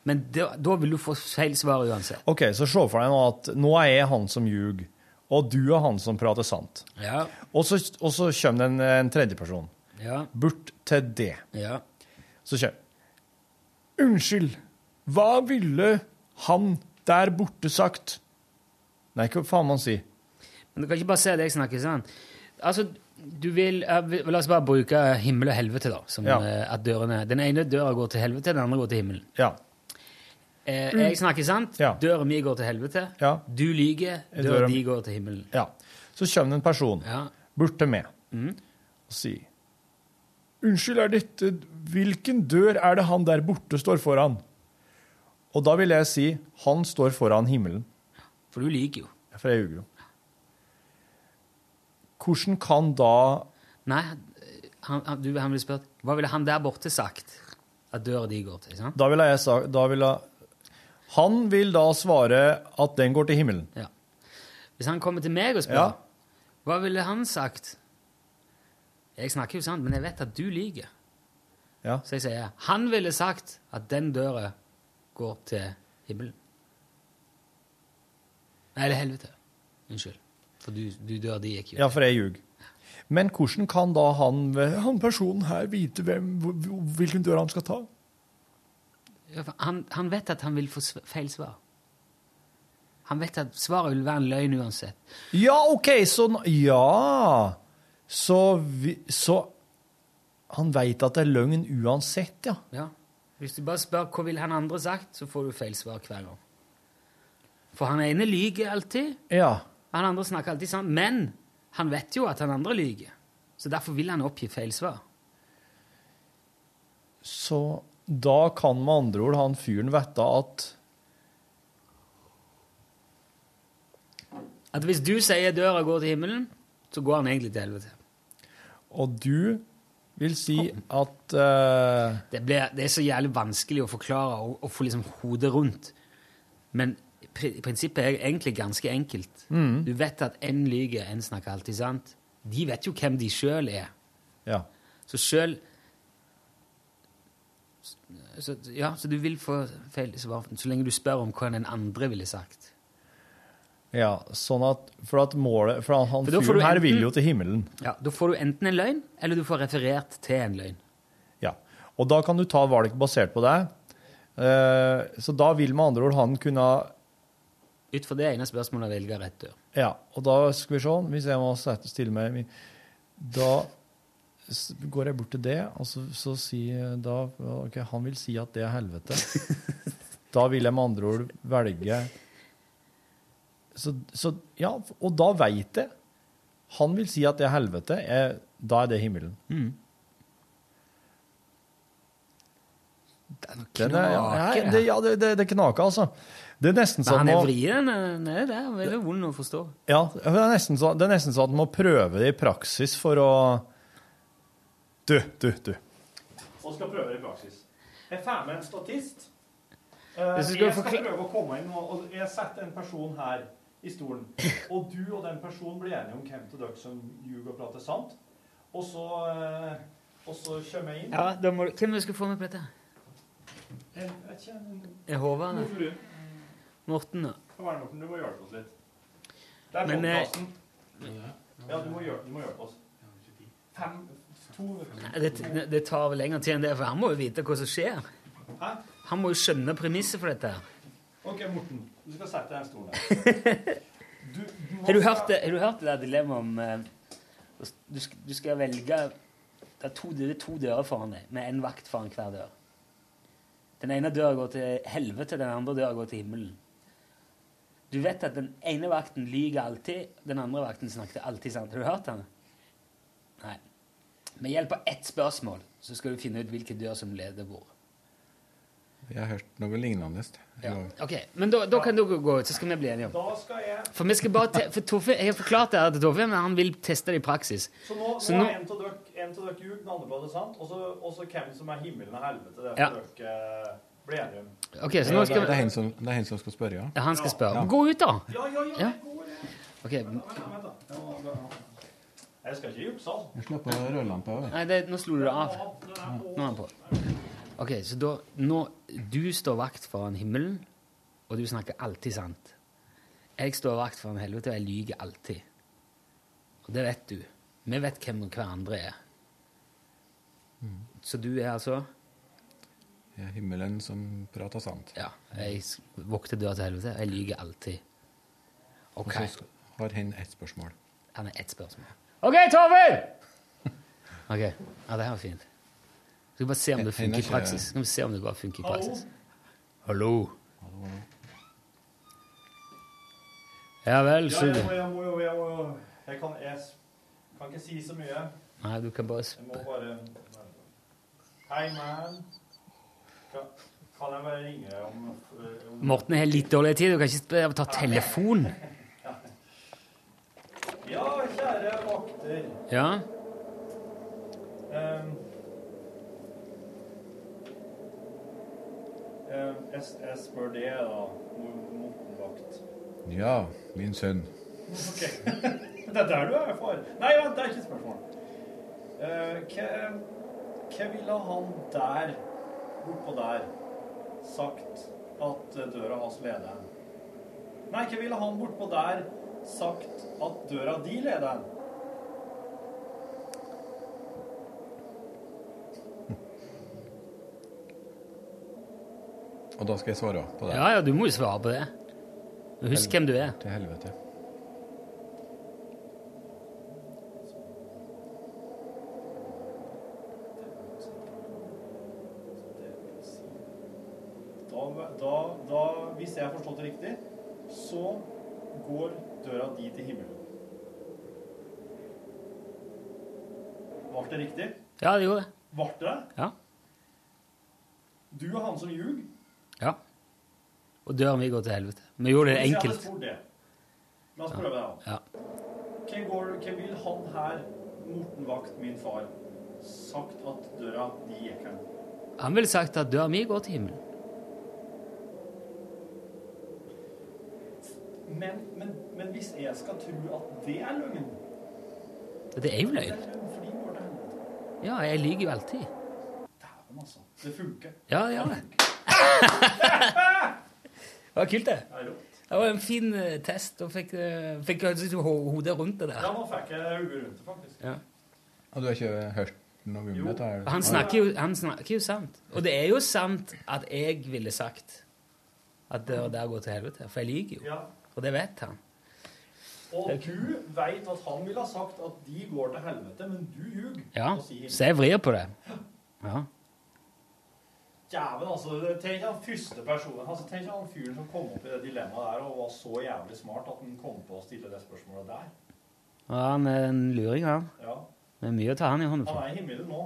[SPEAKER 2] Men da, da vil du få feil svar uansett.
[SPEAKER 3] OK, så se for deg nå at nå er jeg han som ljug, og du er han som prater sant.
[SPEAKER 2] Ja,
[SPEAKER 3] Og så, og så kommer det en, en tredjeperson
[SPEAKER 2] ja,
[SPEAKER 3] bort til det.
[SPEAKER 2] ja.
[SPEAKER 3] Så kjør. Unnskyld, hva ville han der borte sagt? Nei, hva faen man sier?
[SPEAKER 2] Men du kan ikke bare se deg snakke sånn. Altså, du vil, eh, La oss bare bruke himmel og helvete, da. Som
[SPEAKER 3] Ja.
[SPEAKER 2] eh, at dørene, Den ene døra går til helvete, den andre går til himmelen.
[SPEAKER 3] Ja.
[SPEAKER 2] Eh, jeg snakker sant,
[SPEAKER 3] Ja.
[SPEAKER 2] døra mi går til helvete.
[SPEAKER 3] Ja.
[SPEAKER 2] Du lyver, døra di går til himmelen.
[SPEAKER 3] ja. Så kommer det en person
[SPEAKER 2] Ja.
[SPEAKER 3] bort til meg
[SPEAKER 2] Mm.
[SPEAKER 3] og sier Unnskyld, er dette Hvilken dør er det han der borte står foran? Og da vil jeg si han står foran himmelen.
[SPEAKER 2] For du lyver jo.
[SPEAKER 3] For jeg ljuger jo. Hvordan kan da
[SPEAKER 2] Nei, han, han, du, han ville spurt Hva ville han der borte sagt at døra di går til? sant?
[SPEAKER 3] Da ville jeg sagt da ville, Han vil da svare at den går til himmelen.
[SPEAKER 2] Ja. Hvis han kommer til meg og spør,
[SPEAKER 3] Ja.
[SPEAKER 2] hva ville han sagt? Jeg snakker jo sant, men jeg vet at du lyver.
[SPEAKER 3] Ja.
[SPEAKER 2] Så jeg sier han ville sagt at den døra går til himmelen. Nei, eller helvete. Unnskyld. For du, du dør, de gikk jo.
[SPEAKER 3] Ja, for jeg ljuger. Men hvordan kan da han, han personen her vite hvem, hvilken dør han skal ta?
[SPEAKER 2] Han, han vet at han vil få feil svar. Han vet at svaret vil være en løgn uansett.
[SPEAKER 3] Ja, OK, så Ja! Så, vi, så Han veit at det er løgn uansett, ja.
[SPEAKER 2] Ja. Hvis du bare spør hva vil han andre sagt, så får du feil svar hver gang. For han ene lyver alltid,
[SPEAKER 3] Ja.
[SPEAKER 2] han andre snakker alltid sånn. men han vet jo at han andre lyver. Så derfor vil han oppgi feil svar.
[SPEAKER 3] Så da kan med andre ord han fyren vite at
[SPEAKER 2] At hvis du sier døra går til himmelen, så går han egentlig til helvete.
[SPEAKER 3] Og du vil si at uh...
[SPEAKER 2] Det, ble, det er så jævlig vanskelig å forklare og, og få liksom hodet rundt. Men pri, prinsippet er egentlig ganske enkelt. Du vet at en lyver, en snakker alltid sant. De vet jo hvem de sjøl er.
[SPEAKER 3] Ja.
[SPEAKER 2] Så sjøl så, Ja, så du vil få feil svar så lenge du spør om hva den andre ville sagt.
[SPEAKER 3] Ja, sånn at For at målet For han, han
[SPEAKER 2] For
[SPEAKER 3] fyren her vil jo til himmelen.
[SPEAKER 2] Ja, Da får du enten en løgn, eller du får referert til en løgn.
[SPEAKER 3] Ja. Og da kan du ta valg basert på det. Uh, så da vil med andre ord han kunne
[SPEAKER 2] Ut fra det ene spørsmålet velge rett dør.
[SPEAKER 3] Ja, og da skal vi se Hvis jeg må stille meg Da går jeg bort til det, og så, så sier da Ok, han vil si at det er helvete. da vil jeg med andre ord velge så, så Ja, og da veit jeg. Han vil si at det er helvete. Jeg, da er det himmelen.
[SPEAKER 2] Mm.
[SPEAKER 3] Det er, noe
[SPEAKER 2] knake,
[SPEAKER 3] det, ja, det, det, det knaker, altså. Det er nesten
[SPEAKER 2] Men
[SPEAKER 3] sånn
[SPEAKER 2] han er vrien. Er det. Er veldig vond å forstå.
[SPEAKER 3] Ja, det er nesten sånn, det er nesten sånn at man må prøve det i praksis for å Du, du, du. Og skal prøve det i praksis. Jeg får med en statist. Eh, jeg
[SPEAKER 2] skal
[SPEAKER 3] prøve å komme inn, og og jeg setter en person her i stolen. Og du og den personen blir enige om hvem av dere som ljuger og prater sant. Og så, eh, og så kommer jeg inn.
[SPEAKER 2] Ja, da må, du... Hvem skal få med på dette?
[SPEAKER 3] Jeg vet ikke,
[SPEAKER 2] Er Håvard
[SPEAKER 3] Mor
[SPEAKER 2] det? Morten, da?
[SPEAKER 3] Kom her, Morten, du må hjelpe oss litt. Det er
[SPEAKER 2] Men, eh.
[SPEAKER 3] Ja, du må hjelpe, du må hjelpe oss. Fem,
[SPEAKER 2] Nei, Det, det tar vel lengre tid enn det, for han må jo vite hva som skjer.
[SPEAKER 3] Hæ?
[SPEAKER 2] Han må jo skjønne premisset for dette.
[SPEAKER 3] Ok, Morten, du skal sette deg i en stol der. Du, du må
[SPEAKER 2] Har du hørt har du hørt det der dilemmaet om eh, du, du skal velge Det er to, det er to dører foran deg, med en vakt foran hver dør. Den ene døra går til helvete, den andre døra går til himmelen. Du vet at den ene vakten lyver alltid, den andre vakten snakker alltid sant. Har du hørt den? Nei. Med hjelp av ett spørsmål så skal du finne ut hvilken dør som leder hvor.
[SPEAKER 10] Jeg har hørt noe lignende.
[SPEAKER 2] Ja. Ok, Men da, da kan dere gå ut, så skal vi bli enige om
[SPEAKER 3] Da skal jeg
[SPEAKER 2] For vi skal bare te for Toffe, Jeg har forklart det her til Toffe, men han vil teste det i praksis.
[SPEAKER 3] Så nå,
[SPEAKER 2] Så
[SPEAKER 3] nå
[SPEAKER 2] nå-
[SPEAKER 3] er en av dere, av den andre bladet, sant, og så, hvem som er himmelen og helvete. Det
[SPEAKER 2] Ja.
[SPEAKER 3] for dere eh, bli enige om.
[SPEAKER 2] Ok, så nå skal
[SPEAKER 10] det,
[SPEAKER 2] vi-
[SPEAKER 10] er det er han som skal spørre, ja?
[SPEAKER 2] Ja, han skal spørre.
[SPEAKER 10] Ja.
[SPEAKER 2] Gå ut, da!
[SPEAKER 3] Ja, ja, ja.
[SPEAKER 2] Ja.
[SPEAKER 3] det Jeg skal ikke jukse.
[SPEAKER 10] Jeg slipper rødlampa òg.
[SPEAKER 2] Nei, det, nå slo du det av. Nå er han på. Ok, så da nå, Du står vakt foran himmelen, og du snakker alltid sant. Jeg står vakt foran helvete, og jeg lyver alltid. Og det vet du. Vi vet hvem hverandre er. Så du er altså
[SPEAKER 10] Jeg er himmelen som prater sant.
[SPEAKER 2] Ja. Jeg vokter døra til helvete. Jeg lyver alltid. Ok.
[SPEAKER 10] Og så har hen ett spørsmål.
[SPEAKER 2] Han er ett spørsmål. OK, Torfinn! Ok, ja, det her var fint. Skal vi bare se om det funker i
[SPEAKER 10] praksis.
[SPEAKER 2] praksis. Skal vi se om det bare funker i praksis. Hallo? Ja vel, så
[SPEAKER 3] jeg må, jeg må jo jeg, må, jo- jeg, kan, jeg s- kan ikke si så mye.
[SPEAKER 2] Nei, du kan bare
[SPEAKER 3] Jeg må bare Hei, man. Kan, kan jeg bare ringe om, om
[SPEAKER 2] Morten har litt dårlig tid. Du kan ikke sp- ta telefon.
[SPEAKER 3] Ja.
[SPEAKER 2] Ja?
[SPEAKER 3] Um, ehm, jeg, jeg spør det, da, Motvakt.
[SPEAKER 10] Ja, min sønn.
[SPEAKER 3] Ok. Det er der du er, far. Nei, vent, det er ikke et spørsmål. Uh, hva, hva ville han der, bortpå der, sagt at døra hans leder? Nei, hva ville han bortpå der sagt at døra di leder
[SPEAKER 10] Og da skal jeg svare på det.
[SPEAKER 2] Ja, ja, du må jo svare på det. Husk hvem du er.
[SPEAKER 10] Til helvete.
[SPEAKER 3] Da, da, da, hvis jeg har forstått det riktig, så går døra di til himmelen. Ble det riktig?
[SPEAKER 2] Ja, det gjorde det.
[SPEAKER 3] Ble det?
[SPEAKER 2] Ja.
[SPEAKER 3] Du er han som ljug?
[SPEAKER 2] Og døra mi går til helvete. Vi gjorde det
[SPEAKER 3] Hvis jeg
[SPEAKER 2] enkelt.
[SPEAKER 3] hadde spurt det. La oss prøve det.
[SPEAKER 2] Ja.
[SPEAKER 3] Hva, hva vil han her, Morten Vakt, min far, sagt at døra di gikk hen?
[SPEAKER 2] Han ville sagt at døra mi går til himmelen.
[SPEAKER 3] Men, men, men hvis jeg skal tro at det er løgn
[SPEAKER 2] Det er jo løgn. Ja, jeg lyver jo alltid.
[SPEAKER 3] Dæven, altså. Det funker.
[SPEAKER 2] Ja, det gjør det. Det var kult, det.
[SPEAKER 3] Det.
[SPEAKER 2] Det var en fin eh, test, og fikk, uh, fikk hodet rundt det der.
[SPEAKER 3] Ja, nå fikk jeg hodet rundt det, faktisk.
[SPEAKER 2] Ja.
[SPEAKER 10] Og du har ikke hørt noe om dette?
[SPEAKER 2] Han snakker, jo, han snakker jo sant. Og det er jo sant at jeg ville sagt at døra der går til helvete, for jeg lyver jo.
[SPEAKER 3] Ja.
[SPEAKER 2] Og det vet han.
[SPEAKER 3] Og du veit at han ville ha sagt at de går til helvete, men du ljuger.
[SPEAKER 2] Ja, så jeg vrir på det. Ja.
[SPEAKER 3] Jæven, altså. Tenk han første personen altså, Tenk han fyren som kom opp i det dilemmaet der og var så jævlig smart at han kom på å stille det spørsmålet der.
[SPEAKER 2] Ja, han er en luring, han.
[SPEAKER 3] Ja.
[SPEAKER 2] Det er mye å ta han i hånden
[SPEAKER 3] Han er i himmelen nå.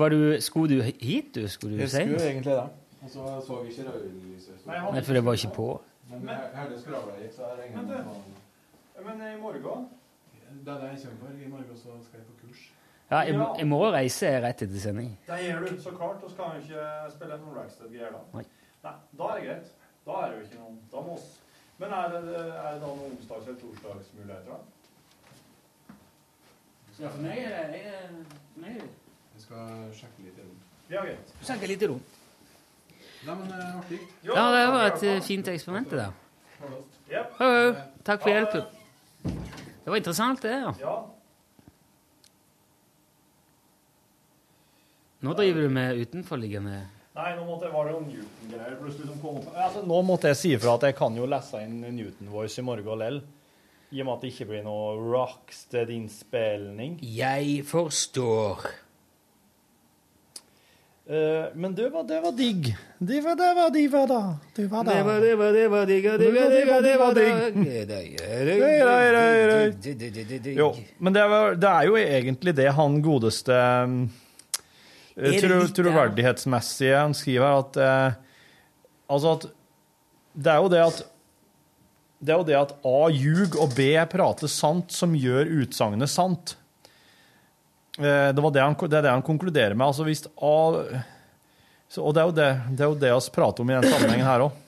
[SPEAKER 2] Var du, skulle du hit, du? Skulle du
[SPEAKER 10] Jeg
[SPEAKER 2] si?
[SPEAKER 10] skulle egentlig det. Og så så jeg ikke rødlyset.
[SPEAKER 3] Nei,
[SPEAKER 2] Nei, for det var ikke på.
[SPEAKER 10] Men jeg hørte skravla gikk, så jeg regner
[SPEAKER 3] Men
[SPEAKER 10] med
[SPEAKER 3] du- Men i morgen
[SPEAKER 10] Det er det jeg kommer for. I morgen så skal jeg på kurs.
[SPEAKER 2] Ja, jeg, jeg må reiser jeg rett etter sending.
[SPEAKER 3] Det gjør du, så klart. Da skal vi ikke spille noen Rackstead-greier da.
[SPEAKER 2] Nei.
[SPEAKER 3] Nei, da er det greit. Da er det jo ikke noen Da må oss Men er det, er det da noen onsdags- eller torsdagsmuligheter, da?
[SPEAKER 2] Ja, for meg er det
[SPEAKER 10] Jeg skal sjekke litt i rom.
[SPEAKER 3] Ja, greit.
[SPEAKER 2] Snakke litt i rom.
[SPEAKER 10] Nei, men eh, artig.
[SPEAKER 2] Ja, det var et eh, fint eksperiment, det der.
[SPEAKER 3] Jep.
[SPEAKER 2] Ho, ho. Takk for hjelpen. Det var interessant, det. ja.
[SPEAKER 3] Ja.
[SPEAKER 2] Nå driver du med utenforliggende
[SPEAKER 3] Nei, nå måtte jeg, var det jo Newton-greier plutselig som kom opp. Altså, nå måtte jeg si ifra at jeg kan jo lese inn Newton Voice i morgen lell. I og med at det ikke blir noe Rockstead-innspilling.
[SPEAKER 2] Jeg forstår.
[SPEAKER 3] Uh, men det var, det var digg. Det var, det var, det var da. Det var da.
[SPEAKER 2] Det var, det var, det var digg, digga, digga, det var digg.
[SPEAKER 3] Jo, men det, var, det er jo egentlig det han godeste um,
[SPEAKER 2] det
[SPEAKER 3] tro. Troverdighetsmessige han skriver her, at eh, Altså at Det er jo det at det er jo det at A ljug og B prater sant, som gjør utsagnet sant. Eh, Det, var det, han, det er det han konkluderer med. Altså hvis A så, Og det er jo det, det er jo det vi prater om i den sammenhengen her òg.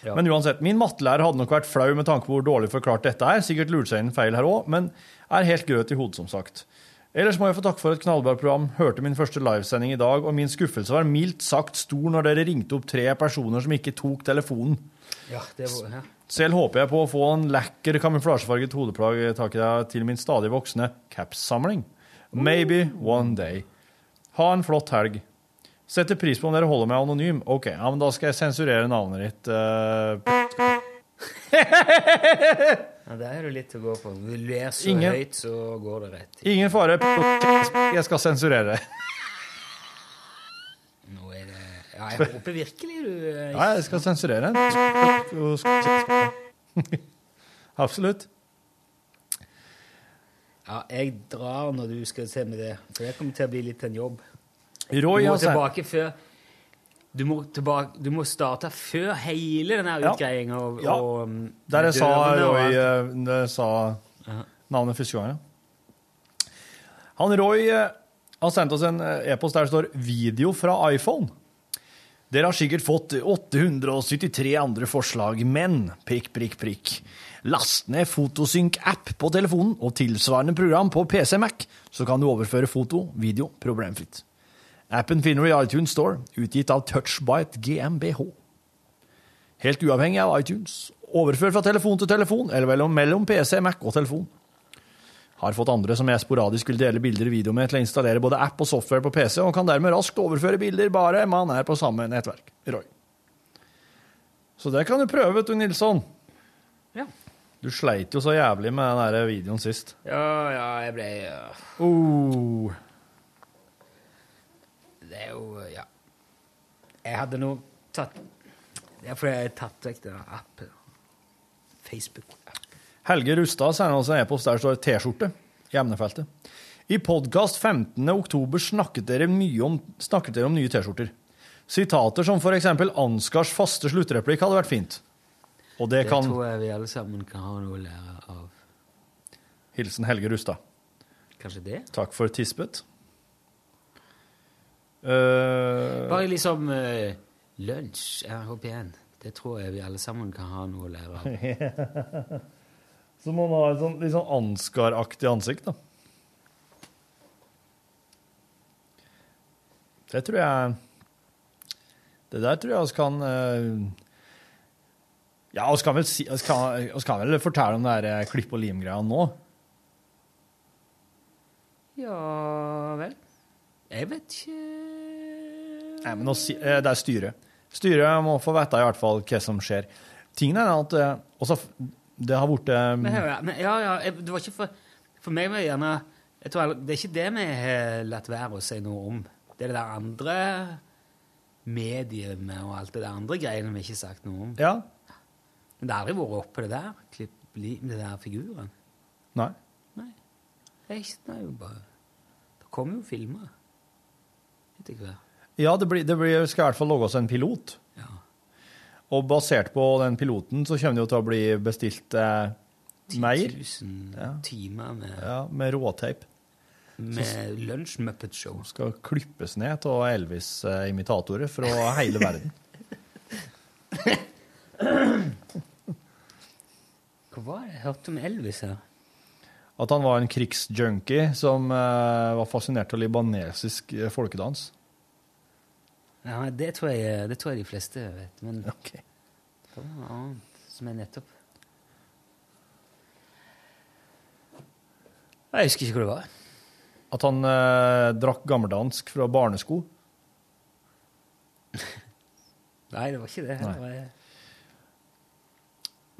[SPEAKER 2] Ja.
[SPEAKER 3] Men uansett, min mattelærer hadde nok vært flau med tanke på hvor dårlig forklart dette er. Sikkert lurt seg inn feil her òg, men er helt grøt i hodet, som sagt. Ellers må jeg få takke for et knallbra program. Hørte min første livesending i dag, og min skuffelse var mildt sagt stor når dere ringte opp tre personer som ikke tok telefonen.
[SPEAKER 2] Ja, det var, ja.
[SPEAKER 3] Selv håper jeg på å få en lekker kamuflasjefarget hodeplagg tak i deg til min stadig voksende caps-samling. Maybe one day. Ha en flott helg. Setter pris på om dere holder meg anonym. Ok, ja, men da skal jeg sensurere navnet ditt. eh.
[SPEAKER 2] ja, Der er jo litt å gå på. Du leser
[SPEAKER 3] Ingen-
[SPEAKER 2] høyt, så går det rett.
[SPEAKER 3] Ingen fare. Jeg skal sensurere.
[SPEAKER 2] Nå er det Ja, jeg håper virkelig du eh,
[SPEAKER 3] Ja, jeg skal sensurere. Absolutt.
[SPEAKER 2] Ja, jeg drar når du skal se med det. For det kommer til å bli litt en jobb.
[SPEAKER 3] Roy
[SPEAKER 2] du må tilbake før du må, tilbake, du må starte før hele denne
[SPEAKER 3] Ja.
[SPEAKER 2] utgreiinga. Og,
[SPEAKER 3] Ja.
[SPEAKER 2] og, um,
[SPEAKER 3] Der jeg sa Roy eh, det sa navnet første gang, ja. Han Roy eh, har sendt oss en eh, e-post der det står 'video fra iPhone'. Dere har sikkert fått 873 andre forslag, men prikk, prikk, prikk. Last ned Fotosynk-app på telefonen og tilsvarende program på PC Mac, så kan du overføre foto, video, problemfritt. Appen finner du i iTunes Store, utgitt av Touchbite GmbH. Helt uavhengig av iTunes. Overfør fra telefon til telefon, eller mellom, PC, Mac og telefon. Har fått andre som jeg sporadisk vil dele bilder og video med, til å installere både app og software på PC, og kan dermed raskt overføre bilder bare man er på samme nettverk. Roy. Så det kan du prøve, vet du, Nilsson.
[SPEAKER 2] Ja.
[SPEAKER 3] Du sleit jo så jævlig med den der videoen sist.
[SPEAKER 2] Ja, ja, jeg ble uh...
[SPEAKER 3] Oh.
[SPEAKER 2] Det er jo Ja. Jeg hadde nå tatt Det er fordi jeg har tatt vekk den appen. Facebook-appen.
[SPEAKER 3] Helge Rustad sender oss en e-post der det står T-skjorte i emnefeltet. I podkast 15. oktober snakket dere, mye om, snakket dere om nye T-skjorter. Sitater som for eksempel Ansgars faste sluttreplikk hadde vært fint. Og det
[SPEAKER 2] Det
[SPEAKER 3] kan
[SPEAKER 2] tror jeg vi alle sammen kan ha noe å lære av.
[SPEAKER 3] Hilsen Helge Rustad.
[SPEAKER 2] Kanskje det?
[SPEAKER 3] Takk for tispet. Eh,
[SPEAKER 2] Bare liksom uh, lunsj, RHP1. Det tror jeg vi alle sammen kan ha noe å lære av.
[SPEAKER 3] Så må man ha et sånn, litt sånn Ansgar-aktig ansikt, da. Det tror jeg Det der tror jeg vi kan uh, Ja, vi kan si, kan, kan vel fortelle om det eh, klipp og lim-greia nå.
[SPEAKER 2] Ja vel. Jeg vet ikke
[SPEAKER 3] Nei, men eh, det er styret. Styret må få vite i hvert fall hva som skjer. Tingen er at eh, også, Det har blitt eh,
[SPEAKER 2] Men, ja, ja, det var ikke for, for meg var det gjerne tror, Det er ikke det vi har latt være å si noe om. Det er det der andre mediet og alt det der andre greiene vi ikke har sagt noe om.
[SPEAKER 3] Ja.
[SPEAKER 2] Men det har aldri vært oppe det der, klipp, li- det der figuren.
[SPEAKER 3] Nei. Nei.
[SPEAKER 2] Det er ikke, jo bare Det kommer jo filmer etter hvert.
[SPEAKER 3] Ja, det, blir, det blir, skal i hvert fall lages en pilot. Og basert på den piloten så kommer det jo til å bli bestilt eh, mer.
[SPEAKER 2] 10 000
[SPEAKER 3] Ja.
[SPEAKER 2] timer med,
[SPEAKER 3] Ja, med råteip.
[SPEAKER 2] med Lunsj Muppet Show.
[SPEAKER 3] Skal klippes ned av Elvis-imitatorer fra hele verden.
[SPEAKER 2] Hva var det jeg hørte om Elvis her?
[SPEAKER 3] At han var en krigsjunkie som eh, var fascinert av libanesisk eh, folkedans.
[SPEAKER 2] Ja, det tror, jeg, det tror jeg de fleste vet. Men det var noe annet som jeg nettopp Jeg husker ikke hvor det var.
[SPEAKER 3] At han eh, drakk gammeldansk fra barnesko.
[SPEAKER 2] Nei, det var ikke det. Det var,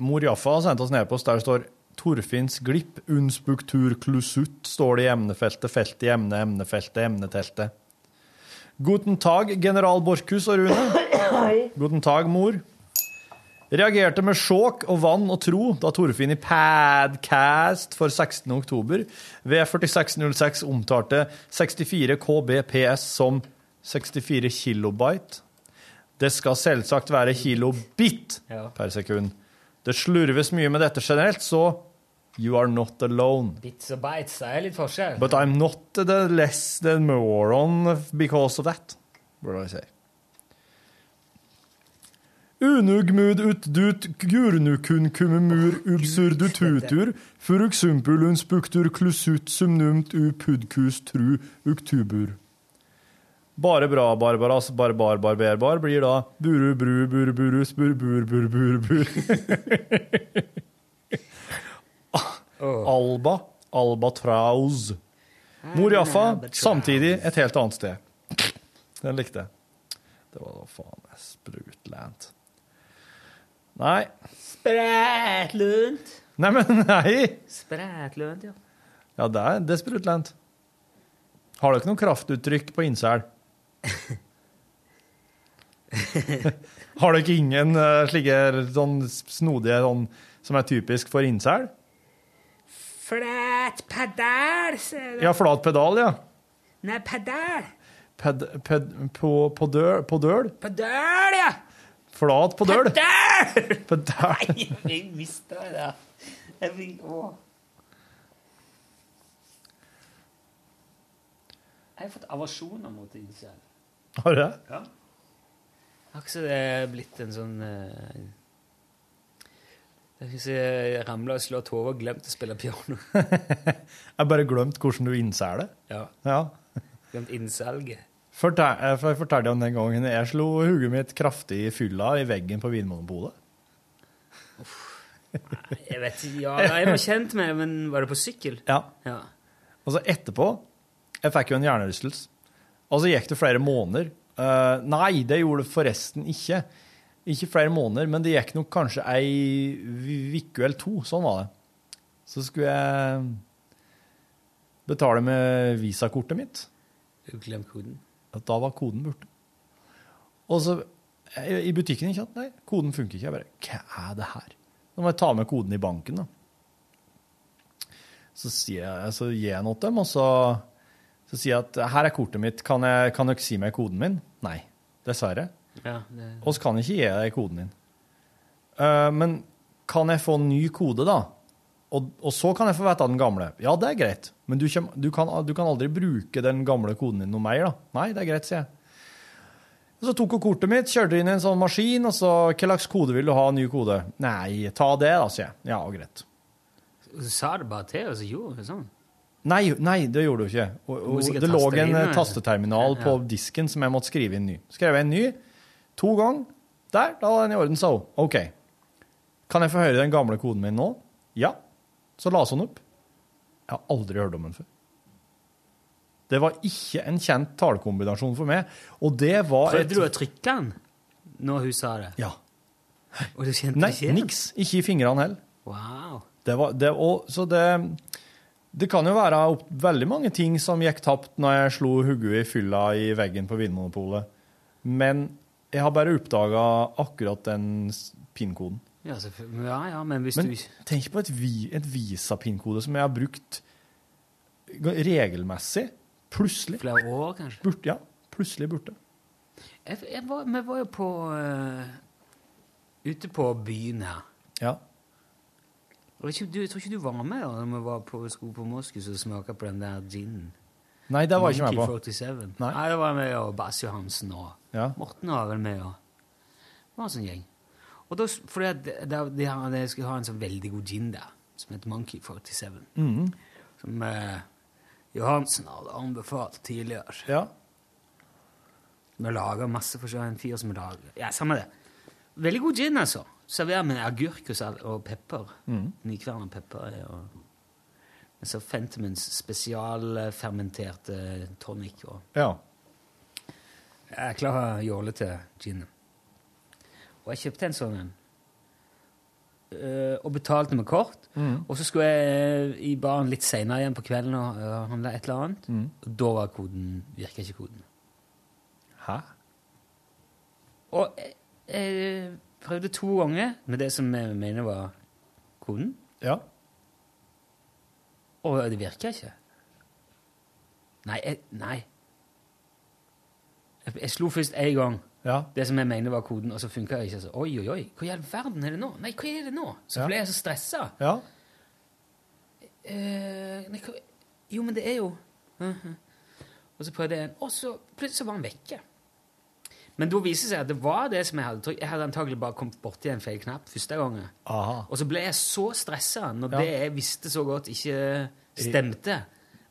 [SPEAKER 3] Mor Jaffa har sendt oss ned på oss, der det står Torfinns glipp, unspektur klusutt, står det i emnefeltet, felt i emne, emnefeltet, emneteltet. Guten tag, general Borchhus og Rune. Guten tag, mor. Reagerte med sjåk og vann og tro da Torfinn i Padcast for 16. oktober ved 4606 omtalte 64 kbps som 64 kilobyte. Det skal selvsagt være kilobit per sekund. Det slurves mye med dette generelt, så you are not alone.
[SPEAKER 2] Bits og bites det er litt forskjell.
[SPEAKER 3] But I'm not the less the moron because of that, burde jeg si. Unugmud utdut gurnukunkumumur ubsurdututur unspuktur klusut sumnumt upudkus tru uktubur. Bare bra, Barbaras, barbar, barberbar blir da buru, bru, buru burus, bur, bur, bur, bur, bur. Alba, albatraus. Mor Jaffa, samtidig et helt annet sted. Den likte jeg. Det var da faen meg sprutlent Nei.
[SPEAKER 2] Sprætlunt.
[SPEAKER 3] Nei, men nei.
[SPEAKER 2] Sprætlunt, ja.
[SPEAKER 3] Ja, det er, det er. Har dere noe kraftuttrykk på innsel? Har dere ingen eh, slike sånn snodige sånn, som er typisk for innsel?
[SPEAKER 2] Flat pedal, ser du.
[SPEAKER 3] Ja, flat pedal, ja.
[SPEAKER 2] Nei, pedal.
[SPEAKER 3] Ped, ped, på, på, døl, på døl?
[SPEAKER 2] Ja.
[SPEAKER 3] Flat på døl?
[SPEAKER 2] Pedal!
[SPEAKER 3] Pedal.
[SPEAKER 2] Nei, jeg mista det. Jeg fikk, Å. Jeg har fått aversjoner mot incel.
[SPEAKER 3] Har du det?
[SPEAKER 2] Ja. Har ikke så det blitt en sånn Det som jeg ramla og slått hodet og glemt å spille piano.
[SPEAKER 3] Jeg bare glemt hvordan du innser det.
[SPEAKER 2] Ja.
[SPEAKER 3] Ja.
[SPEAKER 2] Glemt innsalget.
[SPEAKER 3] Fortell, eh, jeg fortalte om den gangen jeg slo hodet mitt kraftig i fylla i veggen på Vinmonopolet.
[SPEAKER 2] Jeg vet ikke, ja, jeg var kjent med det, men var det på sykkel?
[SPEAKER 3] Ja.
[SPEAKER 2] Ja.
[SPEAKER 3] Og så etterpå Jeg fikk jo en hjernerystelse. Og så gikk det flere måneder. Uh, nei, det gjorde det forresten ikke. Ikke flere måneder, men det gikk nok kanskje ei uke eller to. Sånn var det. Så skulle jeg betale med visakortet mitt.
[SPEAKER 2] Du glemte koden?
[SPEAKER 3] At da var koden borte. Og så i butikken ikke sant? Nei, koden funker ikke. Jeg bare Hva er det her? Da må jeg ta med koden i banken, da. Så, sier jeg, så gir jeg noe til dem, og så, så sier jeg at her er kortet mitt, kan, jeg, kan dere si meg koden min? Nei, dessverre.
[SPEAKER 2] Ja, det,
[SPEAKER 3] Og så kan ikke gi deg koden din. Uh, men kan jeg få en ny kode, da? Og, og så kan jeg få vite den gamle. Ja, det er greit, men du, kjem, du, kan, du kan aldri bruke den gamle koden din noe mer, da. Nei, det er greit, sier jeg. Og så tok hun kortet mitt, kjørte inn i en sånn maskin, og så Hva slags kode vil du ha? Ny kode? Nei, ta det, da, sier jeg. Ja.
[SPEAKER 2] Og greit. sa det bare til, og så gjorde hun sånn.
[SPEAKER 3] Nei, nei, det gjorde du ikke. Og, og, det lå en eh, tasteterminal på disken som jeg måtte skrive inn ny. Skrev jeg en ny to ganger. Der, da var den i orden, sa hun. OK. Kan jeg få høre den gamle koden min nå? Ja. Så las hun opp. Jeg har aldri hørt om den før. Det var ikke en kjent talekombinasjon for meg, og det var
[SPEAKER 2] Prøvde du å trykke den når hun sa det?
[SPEAKER 3] Ja.
[SPEAKER 2] Og du kjente
[SPEAKER 3] Nei,
[SPEAKER 2] ikke?
[SPEAKER 3] niks. Ikke i fingrene heller.
[SPEAKER 2] Wow.
[SPEAKER 3] Det var, det, og, så det, det kan jo være opp, veldig mange ting som gikk tapt når jeg slo hodet i fylla i veggen på Vinmonopolet. Men jeg har bare oppdaga akkurat den PIN-koden.
[SPEAKER 2] Ja, ja, ja, men hvis
[SPEAKER 3] Men
[SPEAKER 2] du
[SPEAKER 3] tenk på et, vi, et Visa-PIN-kode som jeg har brukt regelmessig. Plutselig.
[SPEAKER 2] Flere år, kanskje?
[SPEAKER 3] Burt, ja. Plutselig borte.
[SPEAKER 2] jeg, jeg var, Vi var jo på uh, Ute på byen her.
[SPEAKER 3] Ja.
[SPEAKER 2] Jeg tror ikke du var med da vi var på, skulle på Moskus og smake på den der ginen.
[SPEAKER 3] Nei, det var jeg ikke med på.
[SPEAKER 2] Monkey 47.
[SPEAKER 3] Nei.
[SPEAKER 2] Nei, det var med og Bass Johansen og
[SPEAKER 3] Ja.
[SPEAKER 2] Morten var vel med. og Det var en sånn gjeng. Og da, s- fordi at de, de, har- de skulle ha en sånn veldig god gin der, som heter Monkey 47.
[SPEAKER 3] Mhm.
[SPEAKER 2] Som eh, Johansen hadde anbefalt tidligere.
[SPEAKER 3] Ja.
[SPEAKER 2] Vi lager masse forskjellig. En fyr som lager Ja, samme det. Veldig god gin, altså. Serverer med agurk og, sal og pepper.
[SPEAKER 3] Mhm.
[SPEAKER 2] Nykverna pepper. Og med så Fentimans spesialfermenterte tonic. Og
[SPEAKER 3] ja.
[SPEAKER 2] jeg er klar jåle til Gin. Og jeg kjøpte en sånn en. Eh, og betalte med kort.
[SPEAKER 3] Mm.
[SPEAKER 2] Og så skulle jeg i baren litt seinere igjen på kvelden og uh, handle et eller annet.
[SPEAKER 3] Mm.
[SPEAKER 2] Og da var koden Virka ikke koden.
[SPEAKER 3] Hæ?
[SPEAKER 2] Og jeg, jeg prøvde to ganger med det som jeg mener var koden,
[SPEAKER 3] Ja.
[SPEAKER 2] Og det virka ikke. Nei, jeg, nei. Jeg, jeg slo først én gang
[SPEAKER 3] Ja.
[SPEAKER 2] det som jeg mener var koden, og så funka det ikke. Så, oi, oi, oi, hva i all verden er det nå? Nei, hva er det nå? Så
[SPEAKER 3] Ja.
[SPEAKER 2] ble jeg så stressa.
[SPEAKER 3] Ja.
[SPEAKER 2] Eh, nei, hva, jo, men det er jo Mhm. Og så prøvde jeg en, og så plutselig var han vekke. Men da viser det seg at det var det som jeg hadde trykt. Jeg hadde antagelig bare kommet borti en feil knapp første gangen.
[SPEAKER 3] Aha.
[SPEAKER 2] Og så ble jeg så stressa når
[SPEAKER 3] Ja.
[SPEAKER 2] det jeg visste så godt, ikke stemte,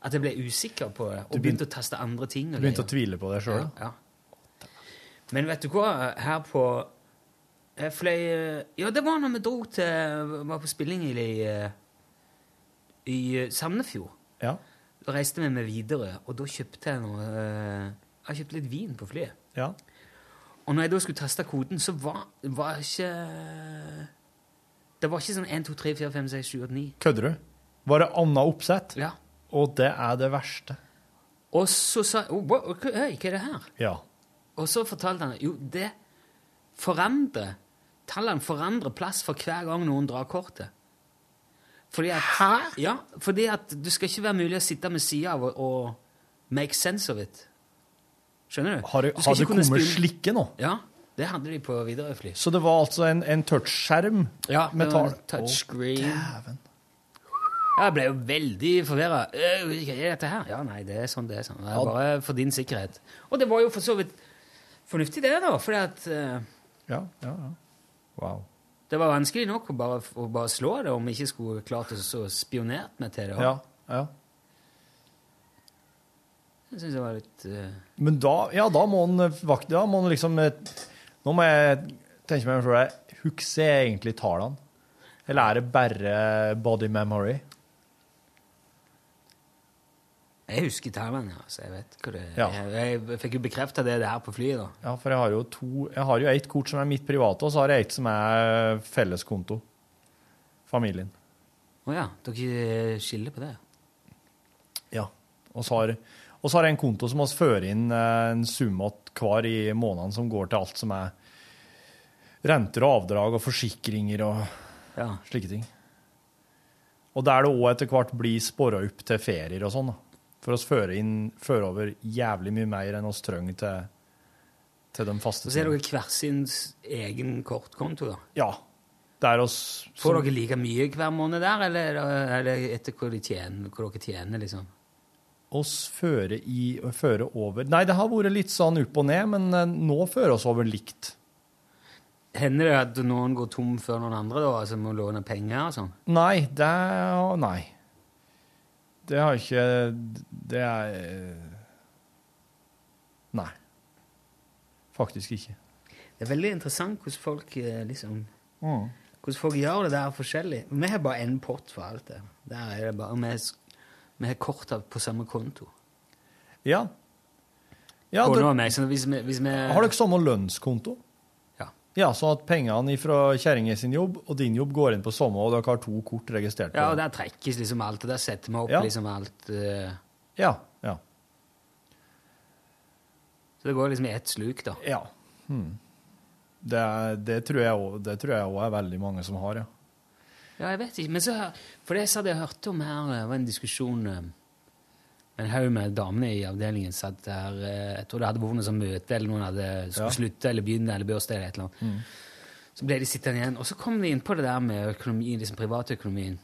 [SPEAKER 2] at jeg ble usikker på det. Og
[SPEAKER 3] Du
[SPEAKER 2] begynte å taste andre ting.
[SPEAKER 3] Du begynte å tvile på deg sjøl?
[SPEAKER 2] Ja, ja. Men vet du hva? Her på Jeg fløy Ja, det var når vi dro til Var på spilling i, eh, i Sandefjord.
[SPEAKER 3] Ja.
[SPEAKER 2] Da reiste vi med Widerøe, og da kjøpte jeg noe eh, Jeg kjøpte litt vin på flyet.
[SPEAKER 3] ja.
[SPEAKER 2] Og når jeg da skulle taste koden, så var, var ikke Det var ikke sånn 1, 2, 3, 4, 5, 6, 7, 8, 9.
[SPEAKER 3] Kødder du? Var det anna oppsett?
[SPEAKER 2] Ja.
[SPEAKER 3] Og det er det verste.
[SPEAKER 2] Og så sa jeg oh, wow, hva- Hei, hva er det her?
[SPEAKER 3] Ja.
[SPEAKER 2] Og så fortalte han jo, det forandrer Tallene forandrer plass for hver gang noen drar kortet. Fordi at, Hæ? Ja, fordi at du skal ikke være mulig å sitte med sida av og, og make sense of it. Skjønner du?
[SPEAKER 3] Har det,
[SPEAKER 2] Du
[SPEAKER 3] har det kommet slikke nå?
[SPEAKER 2] Ja, det hadde de på Widerøe-fly.
[SPEAKER 3] Så det var altså en, en touchskjerm
[SPEAKER 2] Ja,
[SPEAKER 3] med
[SPEAKER 2] det var
[SPEAKER 3] tall?
[SPEAKER 2] en touchscreen. Oh. Jeg ble jo veldig forvirra. Hva er dette her? Ja, nei, det er sånn det er. sånn. Det er bare for din sikkerhet. Og det var jo for så vidt fornuftig, det, da. Fordi at uh,
[SPEAKER 3] Ja, ja, ja. Wow.
[SPEAKER 2] det var vanskelig nok å bare, å bare slå det om vi ikke skulle klart å så spionert meg til det.
[SPEAKER 3] Ja, ja.
[SPEAKER 2] Jeg synes det var litt uh...
[SPEAKER 3] Men da, ja, da må han eh, vakt, da må han liksom eh, Nå må jeg tenke meg for deg. Husker jeg egentlig tallene? Eller er det bare body memory?
[SPEAKER 2] Jeg husker tallene, ja, så jeg vet hva det.
[SPEAKER 3] Ja.
[SPEAKER 2] Jeg, jeg fikk jo bekrefta det her på flyet, da.
[SPEAKER 3] Ja, for jeg har jo to Jeg har jo ett kort som er mitt private, og så har jeg ett som er felleskonto. Familien.
[SPEAKER 2] Å ja, dere skiller på det?
[SPEAKER 3] Ja. Og så har, og så har jeg en konto som vi fører inn eh, en sum hver i måneden som går til alt som er renter og avdrag og forsikringer og
[SPEAKER 2] Ja.
[SPEAKER 3] slike ting. Og der det òg etter hvert blir spora opp til ferier og sånn. For oss fører inn, fører over jævlig mye mer enn oss trenger til, til de faste
[SPEAKER 2] Så
[SPEAKER 3] er
[SPEAKER 2] dere hver sin egen kortkonto, da.
[SPEAKER 3] Ja. Der oss
[SPEAKER 2] Får dere like mye hver måned der, eller er det etter hvor, de tjener, hva dere tjener, liksom?
[SPEAKER 3] Oss føre, i føre over Nei, det har vært litt sånn opp og ned, men eh, nå fører oss over likt.
[SPEAKER 2] Hender det at noen går tom før noen andre, da, altså må låne penger og sånn?
[SPEAKER 3] Nei, det er Nei. Det har ikke Det er eh, Nei. Faktisk ikke.
[SPEAKER 2] Det er veldig interessant hvordan folk eh, liksom
[SPEAKER 3] Mm.
[SPEAKER 2] Hvordan folk gjør det der forskjellig. Vi har bare én pott for alt det. Der er det bare, vi, vi har korta på samme konto.
[SPEAKER 3] Ja. ja det,
[SPEAKER 2] meg, hvis vi, hvis vi
[SPEAKER 3] har dere samme lønnskonto?
[SPEAKER 2] Ja.
[SPEAKER 3] Ja, sånn at pengene fra kjerringa sin jobb og din jobb går inn på samme, og dere har to kort registrert på
[SPEAKER 2] Ja, og der trekkes liksom alt, og der setter vi opp
[SPEAKER 3] Ja.
[SPEAKER 2] liksom alt Uh...
[SPEAKER 3] Ja, ja.
[SPEAKER 2] Så det går liksom i ett sluk, da.
[SPEAKER 3] Ja. Hmm. Det, det tror jeg òg er veldig mange som har, ja.
[SPEAKER 2] Ja, jeg vet ikke, men så For det jeg hadde hørt om her, det var en diskusjon eh, En haug med damene i avdelingen satt der eh, Jeg tror det hadde vært noe sånn møte, eller noen hadde skulle
[SPEAKER 3] Ja.
[SPEAKER 2] slutte eller begynne, eller bursdag eller et eller annet. Så ble de sittende igjen, og så kom de inn på det der med økonomien, liksom privatøkonomien.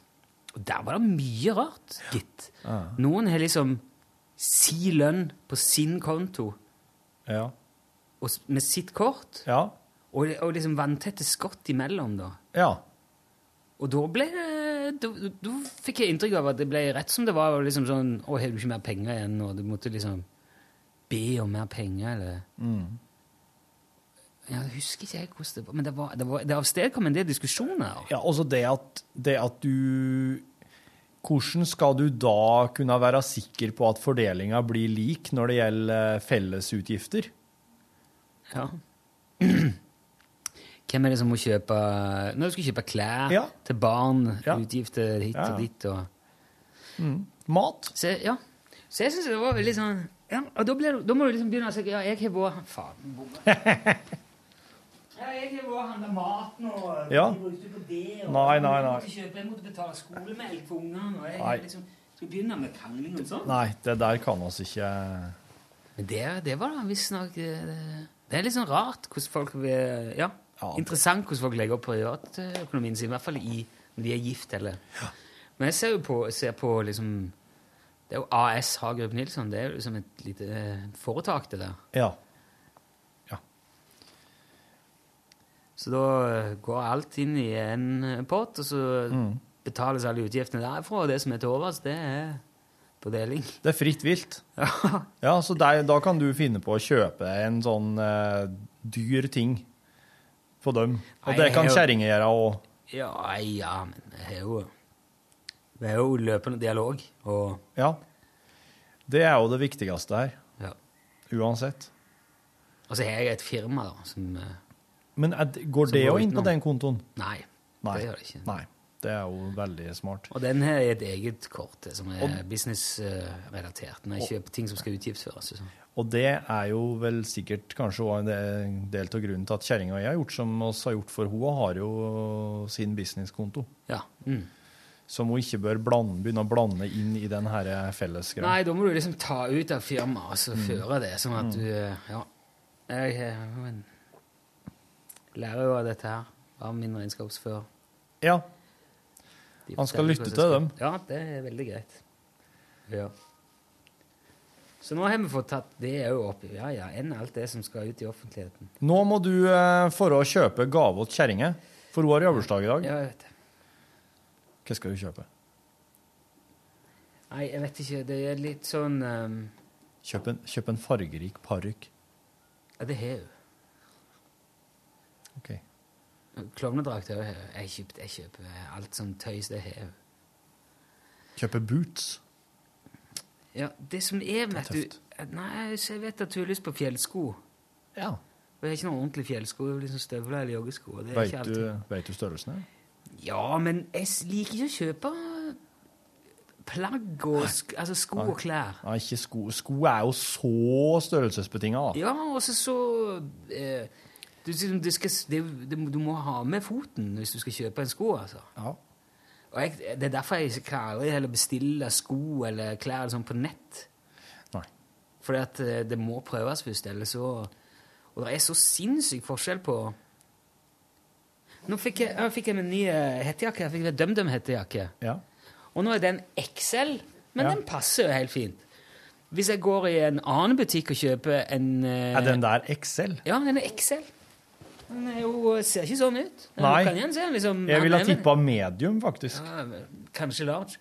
[SPEAKER 2] Og der var det mye rart, gitt.
[SPEAKER 3] Ja.
[SPEAKER 2] Noen har liksom si lønn på sin konto
[SPEAKER 3] Ja.
[SPEAKER 2] og med sitt kort,
[SPEAKER 3] Ja.
[SPEAKER 2] og, og liksom vanntette skott imellom, da.
[SPEAKER 3] ja.
[SPEAKER 2] Og da ble det da, da fikk jeg inntrykk av at det ble rett som det var. liksom sånn, Å, har du ikke mer penger igjen? Og du måtte liksom be om mer penger, eller
[SPEAKER 3] Mm.
[SPEAKER 2] Jeg husker ikke jeg hvordan det var, men det var, det var, det avstedkom en del diskusjoner.
[SPEAKER 3] Ja, altså det at, det at du Hvordan skal du da kunne være sikker på at fordelinga blir lik når det gjelder fellesutgifter?
[SPEAKER 2] Ja. Hvem er det som må kjøpe Når du skal kjøpe klær
[SPEAKER 3] Ja.
[SPEAKER 2] til barn,
[SPEAKER 3] Ja.
[SPEAKER 2] utgifter hit
[SPEAKER 3] Ja,
[SPEAKER 2] og
[SPEAKER 3] ja.
[SPEAKER 2] dit og
[SPEAKER 3] Mat?
[SPEAKER 2] Så, ja. Så jeg syns det var veldig sånn ja, Og da, blir, da må du liksom begynne å si ja, jeg har vært Faen. bombe. Ja, jeg har vært og handla mat nå.
[SPEAKER 3] Ja.
[SPEAKER 2] jeg brukte på det og
[SPEAKER 3] Nei, nei,
[SPEAKER 2] Jeg måtte, kjøpe, jeg måtte betale skolemelk for ungene. Og jeg
[SPEAKER 3] Nei.
[SPEAKER 2] liksom vi begynne med krangling og sånn.
[SPEAKER 3] Nei, det der kan oss ikke
[SPEAKER 2] Men det, det var da visstnok det, det er litt sånn rart hvordan folk vil Ja,
[SPEAKER 3] Ja.
[SPEAKER 2] interessant hvordan folk legger opp privatøkonomien sin, i hvert fall i, når de er gift, eller Men jeg ser jo på, ser på liksom Det er jo AS Hagerup Nilsson. Det er jo liksom et lite eh, foretak, det der.
[SPEAKER 3] Ja.
[SPEAKER 2] Så da eh, går alt inn i en eh, pott, og så
[SPEAKER 3] Mm.
[SPEAKER 2] betales alle utgiftene derfra. Og det som er til overs, det er deling.
[SPEAKER 3] Det er fritt vilt.
[SPEAKER 2] Ja.
[SPEAKER 3] Ja, så der, da kan du finne på å kjøpe en sånn uh, dyr ting på dem. Og det kan kjerringer gjøre òg.
[SPEAKER 2] Ja, ja, men vi har jo Vi har jo løpende dialog, og
[SPEAKER 3] Ja. Det er jo det viktigste her.
[SPEAKER 2] Ja.
[SPEAKER 3] Uansett.
[SPEAKER 2] Og så har jeg et firma, da, som eh,
[SPEAKER 3] Men er, går
[SPEAKER 2] Som
[SPEAKER 3] det òg inn på den kontoen?
[SPEAKER 2] Nei,
[SPEAKER 3] Nei.
[SPEAKER 2] det gjør det ikke.
[SPEAKER 3] Nei. Det er jo veldig smart.
[SPEAKER 2] Og den her er et eget kort som er businessrelatert, når ikke ting som skal utgiftsføres. sånn.
[SPEAKER 3] Og det er jo vel sikkert kanskje òg en del- av grunnen til at kjerringa og jeg har gjort som oss har gjort, for hun har jo sin businesskonto.
[SPEAKER 2] Ja. Mm.
[SPEAKER 3] Som hun ikke bør blande, begynne å blande inn i den her fellesgreia.
[SPEAKER 2] Nei, da må du liksom ta ut av firmaet og så
[SPEAKER 3] Mm.
[SPEAKER 2] føre det, sånn at
[SPEAKER 3] Mm.
[SPEAKER 2] du eh, Ja. Jeg eh, lærer jo av dette her, av min regnskapsfører.
[SPEAKER 3] Ja. Han skal lytte til dem.
[SPEAKER 2] Ja, det er veldig greit. Ja. Så nå har vi fått tatt det òg opp. Ja, ja, enn alt det som skal ut i offentligheten.
[SPEAKER 3] Nå må du eh, for å kjøpe gave til kjerringa, for hun har arbeidsdag i dag.
[SPEAKER 2] Ja, jeg vet det.
[SPEAKER 3] Hva skal du kjøpe?
[SPEAKER 2] Nei, jeg vet ikke. Det er litt sånn um,
[SPEAKER 3] Kjøp en, kjøp en fargerik parykk.
[SPEAKER 2] Ja, det har hun.
[SPEAKER 3] Ok.
[SPEAKER 2] Klovnedrakt hun. Jeg jeg kjøper alt som tøys, det har
[SPEAKER 3] Kjøper boots.
[SPEAKER 2] Ja, det som er, vet
[SPEAKER 3] er
[SPEAKER 2] du Nei, jeg vet at du har lyst på fjellsko.
[SPEAKER 3] Ja.
[SPEAKER 2] Og jeg har ikke noen ordentlige fjellsko. det er Liksom støvler eller joggesko. Det er ikke
[SPEAKER 3] du, vet du størrelsen?
[SPEAKER 2] Ja, men jeg liker ikke å kjøpe plagg og sk altså sko og klær.
[SPEAKER 3] Nei, ikke sko. Sko er jo så størrelsesbetinga, da.
[SPEAKER 2] Ja, og så eh, du, du, skal, det, Du må ha med foten hvis du skal kjøpe en sko, altså.
[SPEAKER 3] Ja.
[SPEAKER 2] Og jeg, det er derfor jeg ikke aldri heller bestille sko eller klær sånn på nett.
[SPEAKER 3] Nei.
[SPEAKER 2] Fordi at eh, det må prøves først, eller så Og det er så sinnssyk forskjell på Nå fikk jeg, jeg fikk en ny hettejakke. Jeg fikk en DumDum-hettejakke.
[SPEAKER 3] Ja.
[SPEAKER 2] Og nå er den XL, men
[SPEAKER 3] Ja.
[SPEAKER 2] den passer jo helt fint. Hvis jeg går i en annen butikk og kjøper en eh,
[SPEAKER 3] Er den der XL?
[SPEAKER 2] Ja, den er XL. Den jo, ser ikke sånn ut. Den
[SPEAKER 3] Nei.
[SPEAKER 2] Kan igjen se, liksom,
[SPEAKER 3] Jeg ville ha tippa medium, faktisk.
[SPEAKER 2] ja, kanskje large.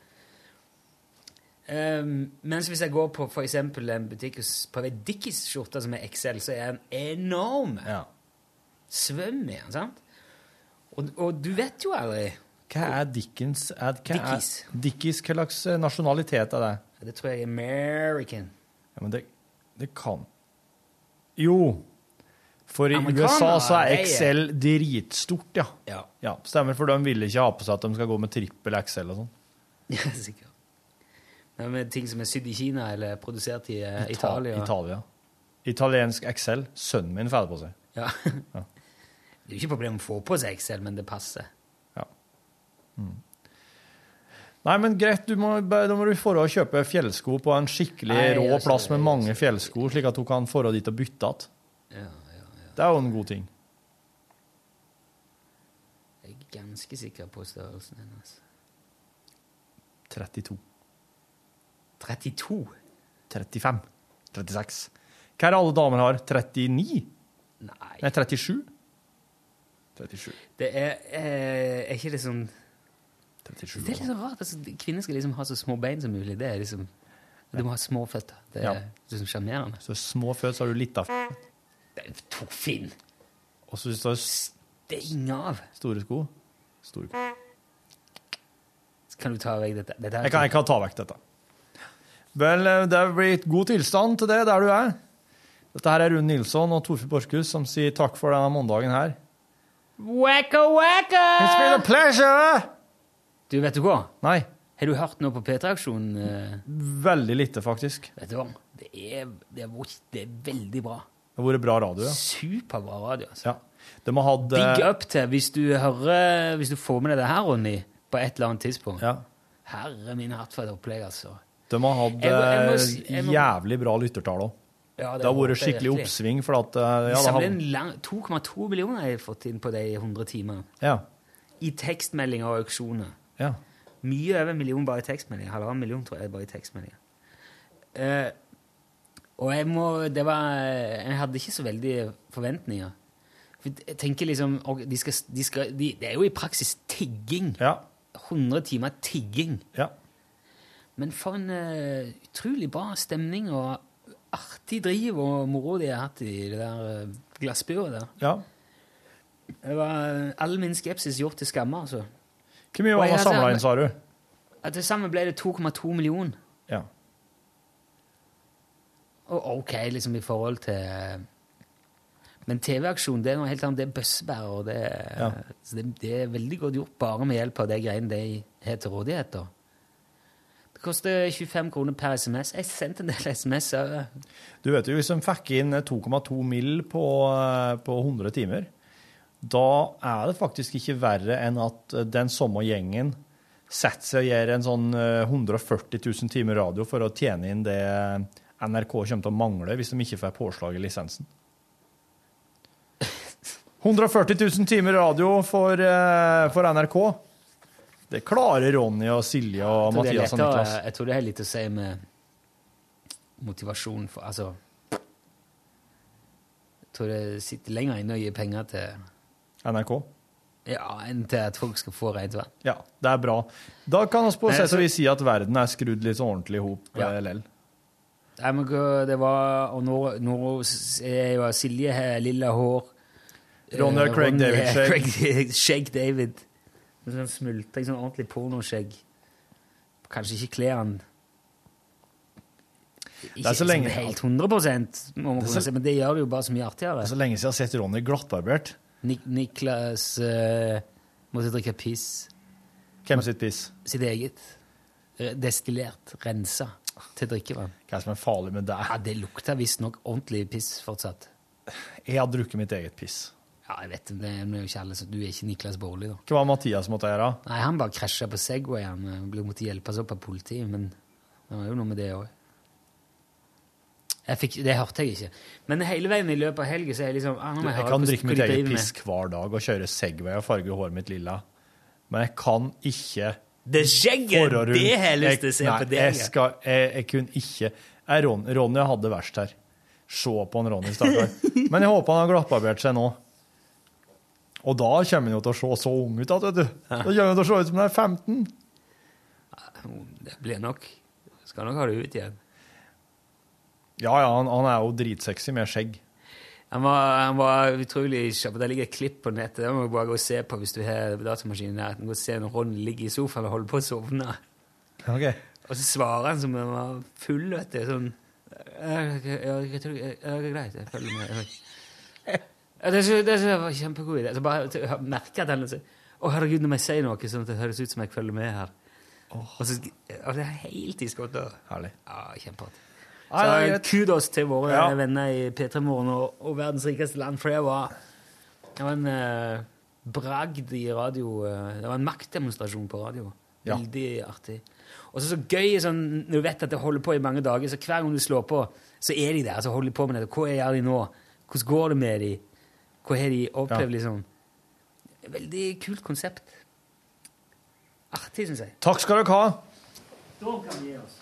[SPEAKER 2] Um, mens hvis jeg går på for eksempel en butikk og s- prøver en Dickies-skjorte som er XL, så er den enorm.
[SPEAKER 3] Ja.
[SPEAKER 2] Svøm i den, sant? Og, og du vet jo aldri.
[SPEAKER 3] Hva er Dickens er, hva
[SPEAKER 2] Dickies.
[SPEAKER 3] Er, Dickies, hva slags eh, nasjonalitet er det?
[SPEAKER 2] Det tror jeg er American.
[SPEAKER 3] Ja, men det, det kan Jo. For i USA så er Excel dritstort, ja.
[SPEAKER 2] Ja.
[SPEAKER 3] ja. Stemmer, for de vil ikke ha på seg at de skal gå med trippel Excel og sånn.
[SPEAKER 2] Ja, sikkert. Det er med ting som er sydd i Kina eller produsert i eh,
[SPEAKER 3] Ita-
[SPEAKER 2] Italia.
[SPEAKER 3] Italia. Italiensk Excel. Sønnen min får det på seg.
[SPEAKER 2] Ja. Det er jo ikke problem å få på seg Excel, men det passer. Ja.
[SPEAKER 3] Nei, men greit, du må, da må du få å kjøpe fjellsko på en skikkelig
[SPEAKER 2] Nei,
[SPEAKER 3] rå plass med mange fjellsko, slik at hun kan få dit og bytte igjen. Det er jo en god ting.
[SPEAKER 2] Jeg er ganske sikker på størrelsen hennes.
[SPEAKER 3] 32.
[SPEAKER 2] 32?
[SPEAKER 3] 35. 36. Hva er det alle damer har? 39?
[SPEAKER 2] Nei.
[SPEAKER 3] Nei, 37? 37.
[SPEAKER 2] Det er, eh, er ikke det sånn
[SPEAKER 3] 37
[SPEAKER 2] Det er litt så rart. Altså, kvinner skal liksom ha så små bein som mulig. Det er liksom Du må ha små føtter. Det er
[SPEAKER 3] Ja.
[SPEAKER 2] liksom sjarmerende.
[SPEAKER 3] Så små føtter, så har du litt av f-
[SPEAKER 2] Det er Torfinn!
[SPEAKER 3] Og så hvis du har
[SPEAKER 2] Steng av!
[SPEAKER 3] store sko Store sko.
[SPEAKER 2] Kan du ta vekk dette. dette
[SPEAKER 3] Jeg kan, jeg kan ta vekk dette. Vel, eh, det er blitt god tilstand til det der du er. Dette her er Rune Nilsson og Torfinn Borchhus som sier takk for denne mandagen her.
[SPEAKER 2] Wacka, wacka!
[SPEAKER 3] It's been a pleasure!
[SPEAKER 2] Du, vet du hva?
[SPEAKER 3] Nei,
[SPEAKER 2] Har du hørt noe på P3-aksjonen? eh?
[SPEAKER 3] veldig lite, faktisk.
[SPEAKER 2] Vet du hva? Det er, det er, det er veldig bra.
[SPEAKER 3] Det har vært bra radio, ja.
[SPEAKER 2] Superbra radio. altså.
[SPEAKER 3] ja. De har hatt
[SPEAKER 2] Big
[SPEAKER 3] eh,
[SPEAKER 2] up til hvis du hører Hvis du får med deg det her, Ronny, på et eller annet tidspunkt.
[SPEAKER 3] ja.
[SPEAKER 2] Herre min hatt for et opplegg, altså.
[SPEAKER 3] De har hatt
[SPEAKER 2] Jeg må- jeg må
[SPEAKER 3] eh,
[SPEAKER 2] si- jeg må-
[SPEAKER 3] jævlig bra lyttertall òg.
[SPEAKER 2] Ja,
[SPEAKER 3] Det har
[SPEAKER 2] håper
[SPEAKER 3] vært
[SPEAKER 2] jeg
[SPEAKER 3] skikkelig
[SPEAKER 2] virkelig.
[SPEAKER 3] oppsving, for at eh, ja, det
[SPEAKER 2] samler
[SPEAKER 3] har,
[SPEAKER 2] en lang 2,2 millioner har jeg fått inn på de 100 timene.
[SPEAKER 3] ja,
[SPEAKER 2] I tekstmeldinger og auksjoner.
[SPEAKER 3] ja.
[SPEAKER 2] Mye over en million bare i tekstmeldinger. Halvannen million, tror jeg, bare i tekstmeldinger. Eh, og jeg må Det var Jeg hadde ikke så veldig forventninger. For jeg tenker liksom og de skal, de skal, de, Det er jo i praksis tigging.
[SPEAKER 3] ja.
[SPEAKER 2] 100 timer tigging.
[SPEAKER 3] ja.
[SPEAKER 2] Men for en uh, utrolig bra stemning og artig driv og moro de har hatt i det der uh, der.
[SPEAKER 3] ja.
[SPEAKER 2] Det var eh, all min skepsis gjort til skamme, altså.
[SPEAKER 3] Hvor mye var samla inn, sa du?
[SPEAKER 2] Til sammen ble det 2,2 millioner.
[SPEAKER 3] Ja.
[SPEAKER 2] Og ok, liksom i forhold til Men TV-aksjon det er noe helt annet. Det er bøssebærer. og Det, er-
[SPEAKER 3] Ja.
[SPEAKER 2] så det, det er veldig godt gjort bare med hjelp av de greiene de har til rådighet. da. Det koster 25 kroner per SMS. Jeg sendte en del SMS òg.
[SPEAKER 3] Du vet jo, hvis de fikk inn 2,2 mill. På, eh, på 100 timer, da er det faktisk ikke verre enn at eh, den samme gjengen setter seg og gjør en sånn eh, 140 000 timer radio for å tjene inn det NRK kommer til å mangle hvis de ikke får påslag i lisensen. 140 000 timer radio for, eh, for NRK. Det klarer Ronny og Silje og
[SPEAKER 2] er
[SPEAKER 3] Mathias og Niklas.
[SPEAKER 2] Jeg tror det har litt å si med motivasjon for Altså Jeg tror det sitter lenger inne å gi penger til
[SPEAKER 3] NRK.
[SPEAKER 2] Ja, enn til at folk skal få rent vann.
[SPEAKER 3] Ja, det er bra. Da kan vi på sett og vis si at verden er skrudd litt ordentlig i hop
[SPEAKER 2] Ja.
[SPEAKER 3] eh.
[SPEAKER 2] Nei, men det var Og nå, nå er jo Silje her, lilla hår.
[SPEAKER 3] Ronny
[SPEAKER 2] Eh,
[SPEAKER 3] Craig
[SPEAKER 2] Ronny
[SPEAKER 3] David
[SPEAKER 2] er
[SPEAKER 3] skjegg.
[SPEAKER 2] Craig, David. Sånn smultring, sånn ordentlig pornoskjegg. Kanskje ikke kler han Ikke
[SPEAKER 3] så
[SPEAKER 2] sånn
[SPEAKER 3] lenge-
[SPEAKER 2] helt 100 må
[SPEAKER 3] Det så-
[SPEAKER 2] se, men det gjør det jo bare så mye artigere.
[SPEAKER 3] Det er så lenge siden jeg har sett Ronny glattbarbert.
[SPEAKER 2] Nik Niklas uh, måtte drikke piss.
[SPEAKER 3] Hvem sitt piss?
[SPEAKER 2] Sitt eget. Eh, Destillert. Rensa til drikkevann.
[SPEAKER 3] Hva er som er farlig med det?
[SPEAKER 2] Ja, Det lukter visstnok ordentlig piss fortsatt.
[SPEAKER 3] Jeg har drukket mitt eget piss.
[SPEAKER 2] Ja, jeg vet det, det er jo ikke alle, så Du er ikke Niklas Baarli, da.
[SPEAKER 3] Hva var Mathias måtte gjøre?
[SPEAKER 2] Nei, Han bare krasja på Segway. Han ble måtte hjelpes opp av politiet, men det var jo noe med det òg. Det hørte jeg ikke. Men hele veien i løpet av helga så er jeg liksom ah,
[SPEAKER 3] jeg,
[SPEAKER 2] jeg
[SPEAKER 3] kan drikke mitt eget piss hver dag og kjøre Segway og farge håret mitt lilla. Men jeg kan ikke
[SPEAKER 2] Det skjegget! Det har jeg lyst til å se på deg.
[SPEAKER 3] Jeg, skal, jeg, jeg kunne ikke jeg, Ron, Ronny hadde verst her. Se på han Ronny, stakkar. Men jeg håper han har glattbarbert seg nå. Og da kommer han jo til å se så ung ut. Vet du. Da kommer han til å se ut som han er 15.
[SPEAKER 2] Det blir nok. Skal nok ha det ut igjen.
[SPEAKER 3] Ja, ja, han, han er jo dritsexy med skjegg.
[SPEAKER 2] Han var, han var utrolig kjapp. Det ligger et klipp på nettet. Det må du bare gå og se på hvis du har datamaskinen der. Gå og se når Ron ligger i sofaen og holder på å sovne.
[SPEAKER 3] Okay.
[SPEAKER 2] Og så svarer han som om han var full, vet du. Sånn jeg tror- det er greit, jeg følger med. Det, så, det så, var en kjempegod idé. Så bare merke at han Å, herregud, når jeg sier noe sånn at det høres ut som jeg følger med her. Og, så, og det er helt i skottet.
[SPEAKER 3] Herlig.
[SPEAKER 2] Ja, kjempeartig. Så kudos til våre
[SPEAKER 3] Ja.
[SPEAKER 2] venner i P3 Morgen og, og Verdens rikeste land, for det var, det var en eh, bragd i radio. eh, det var en maktdemonstrasjon på radio.
[SPEAKER 3] Ja.
[SPEAKER 2] Veldig artig. Og så så gøy sånn, når du vet at det holder på i mange dager, så hver gang du slår på, så er de der. så holder de på med det. Hva gjør de nå? Hvordan går det med de? Hva har de opplevd,
[SPEAKER 3] Ja.
[SPEAKER 2] liksom? Veldig kult konsept. Artig, syns jeg.
[SPEAKER 3] Takk skal dere ha.
[SPEAKER 2] Da kan vi gi oss.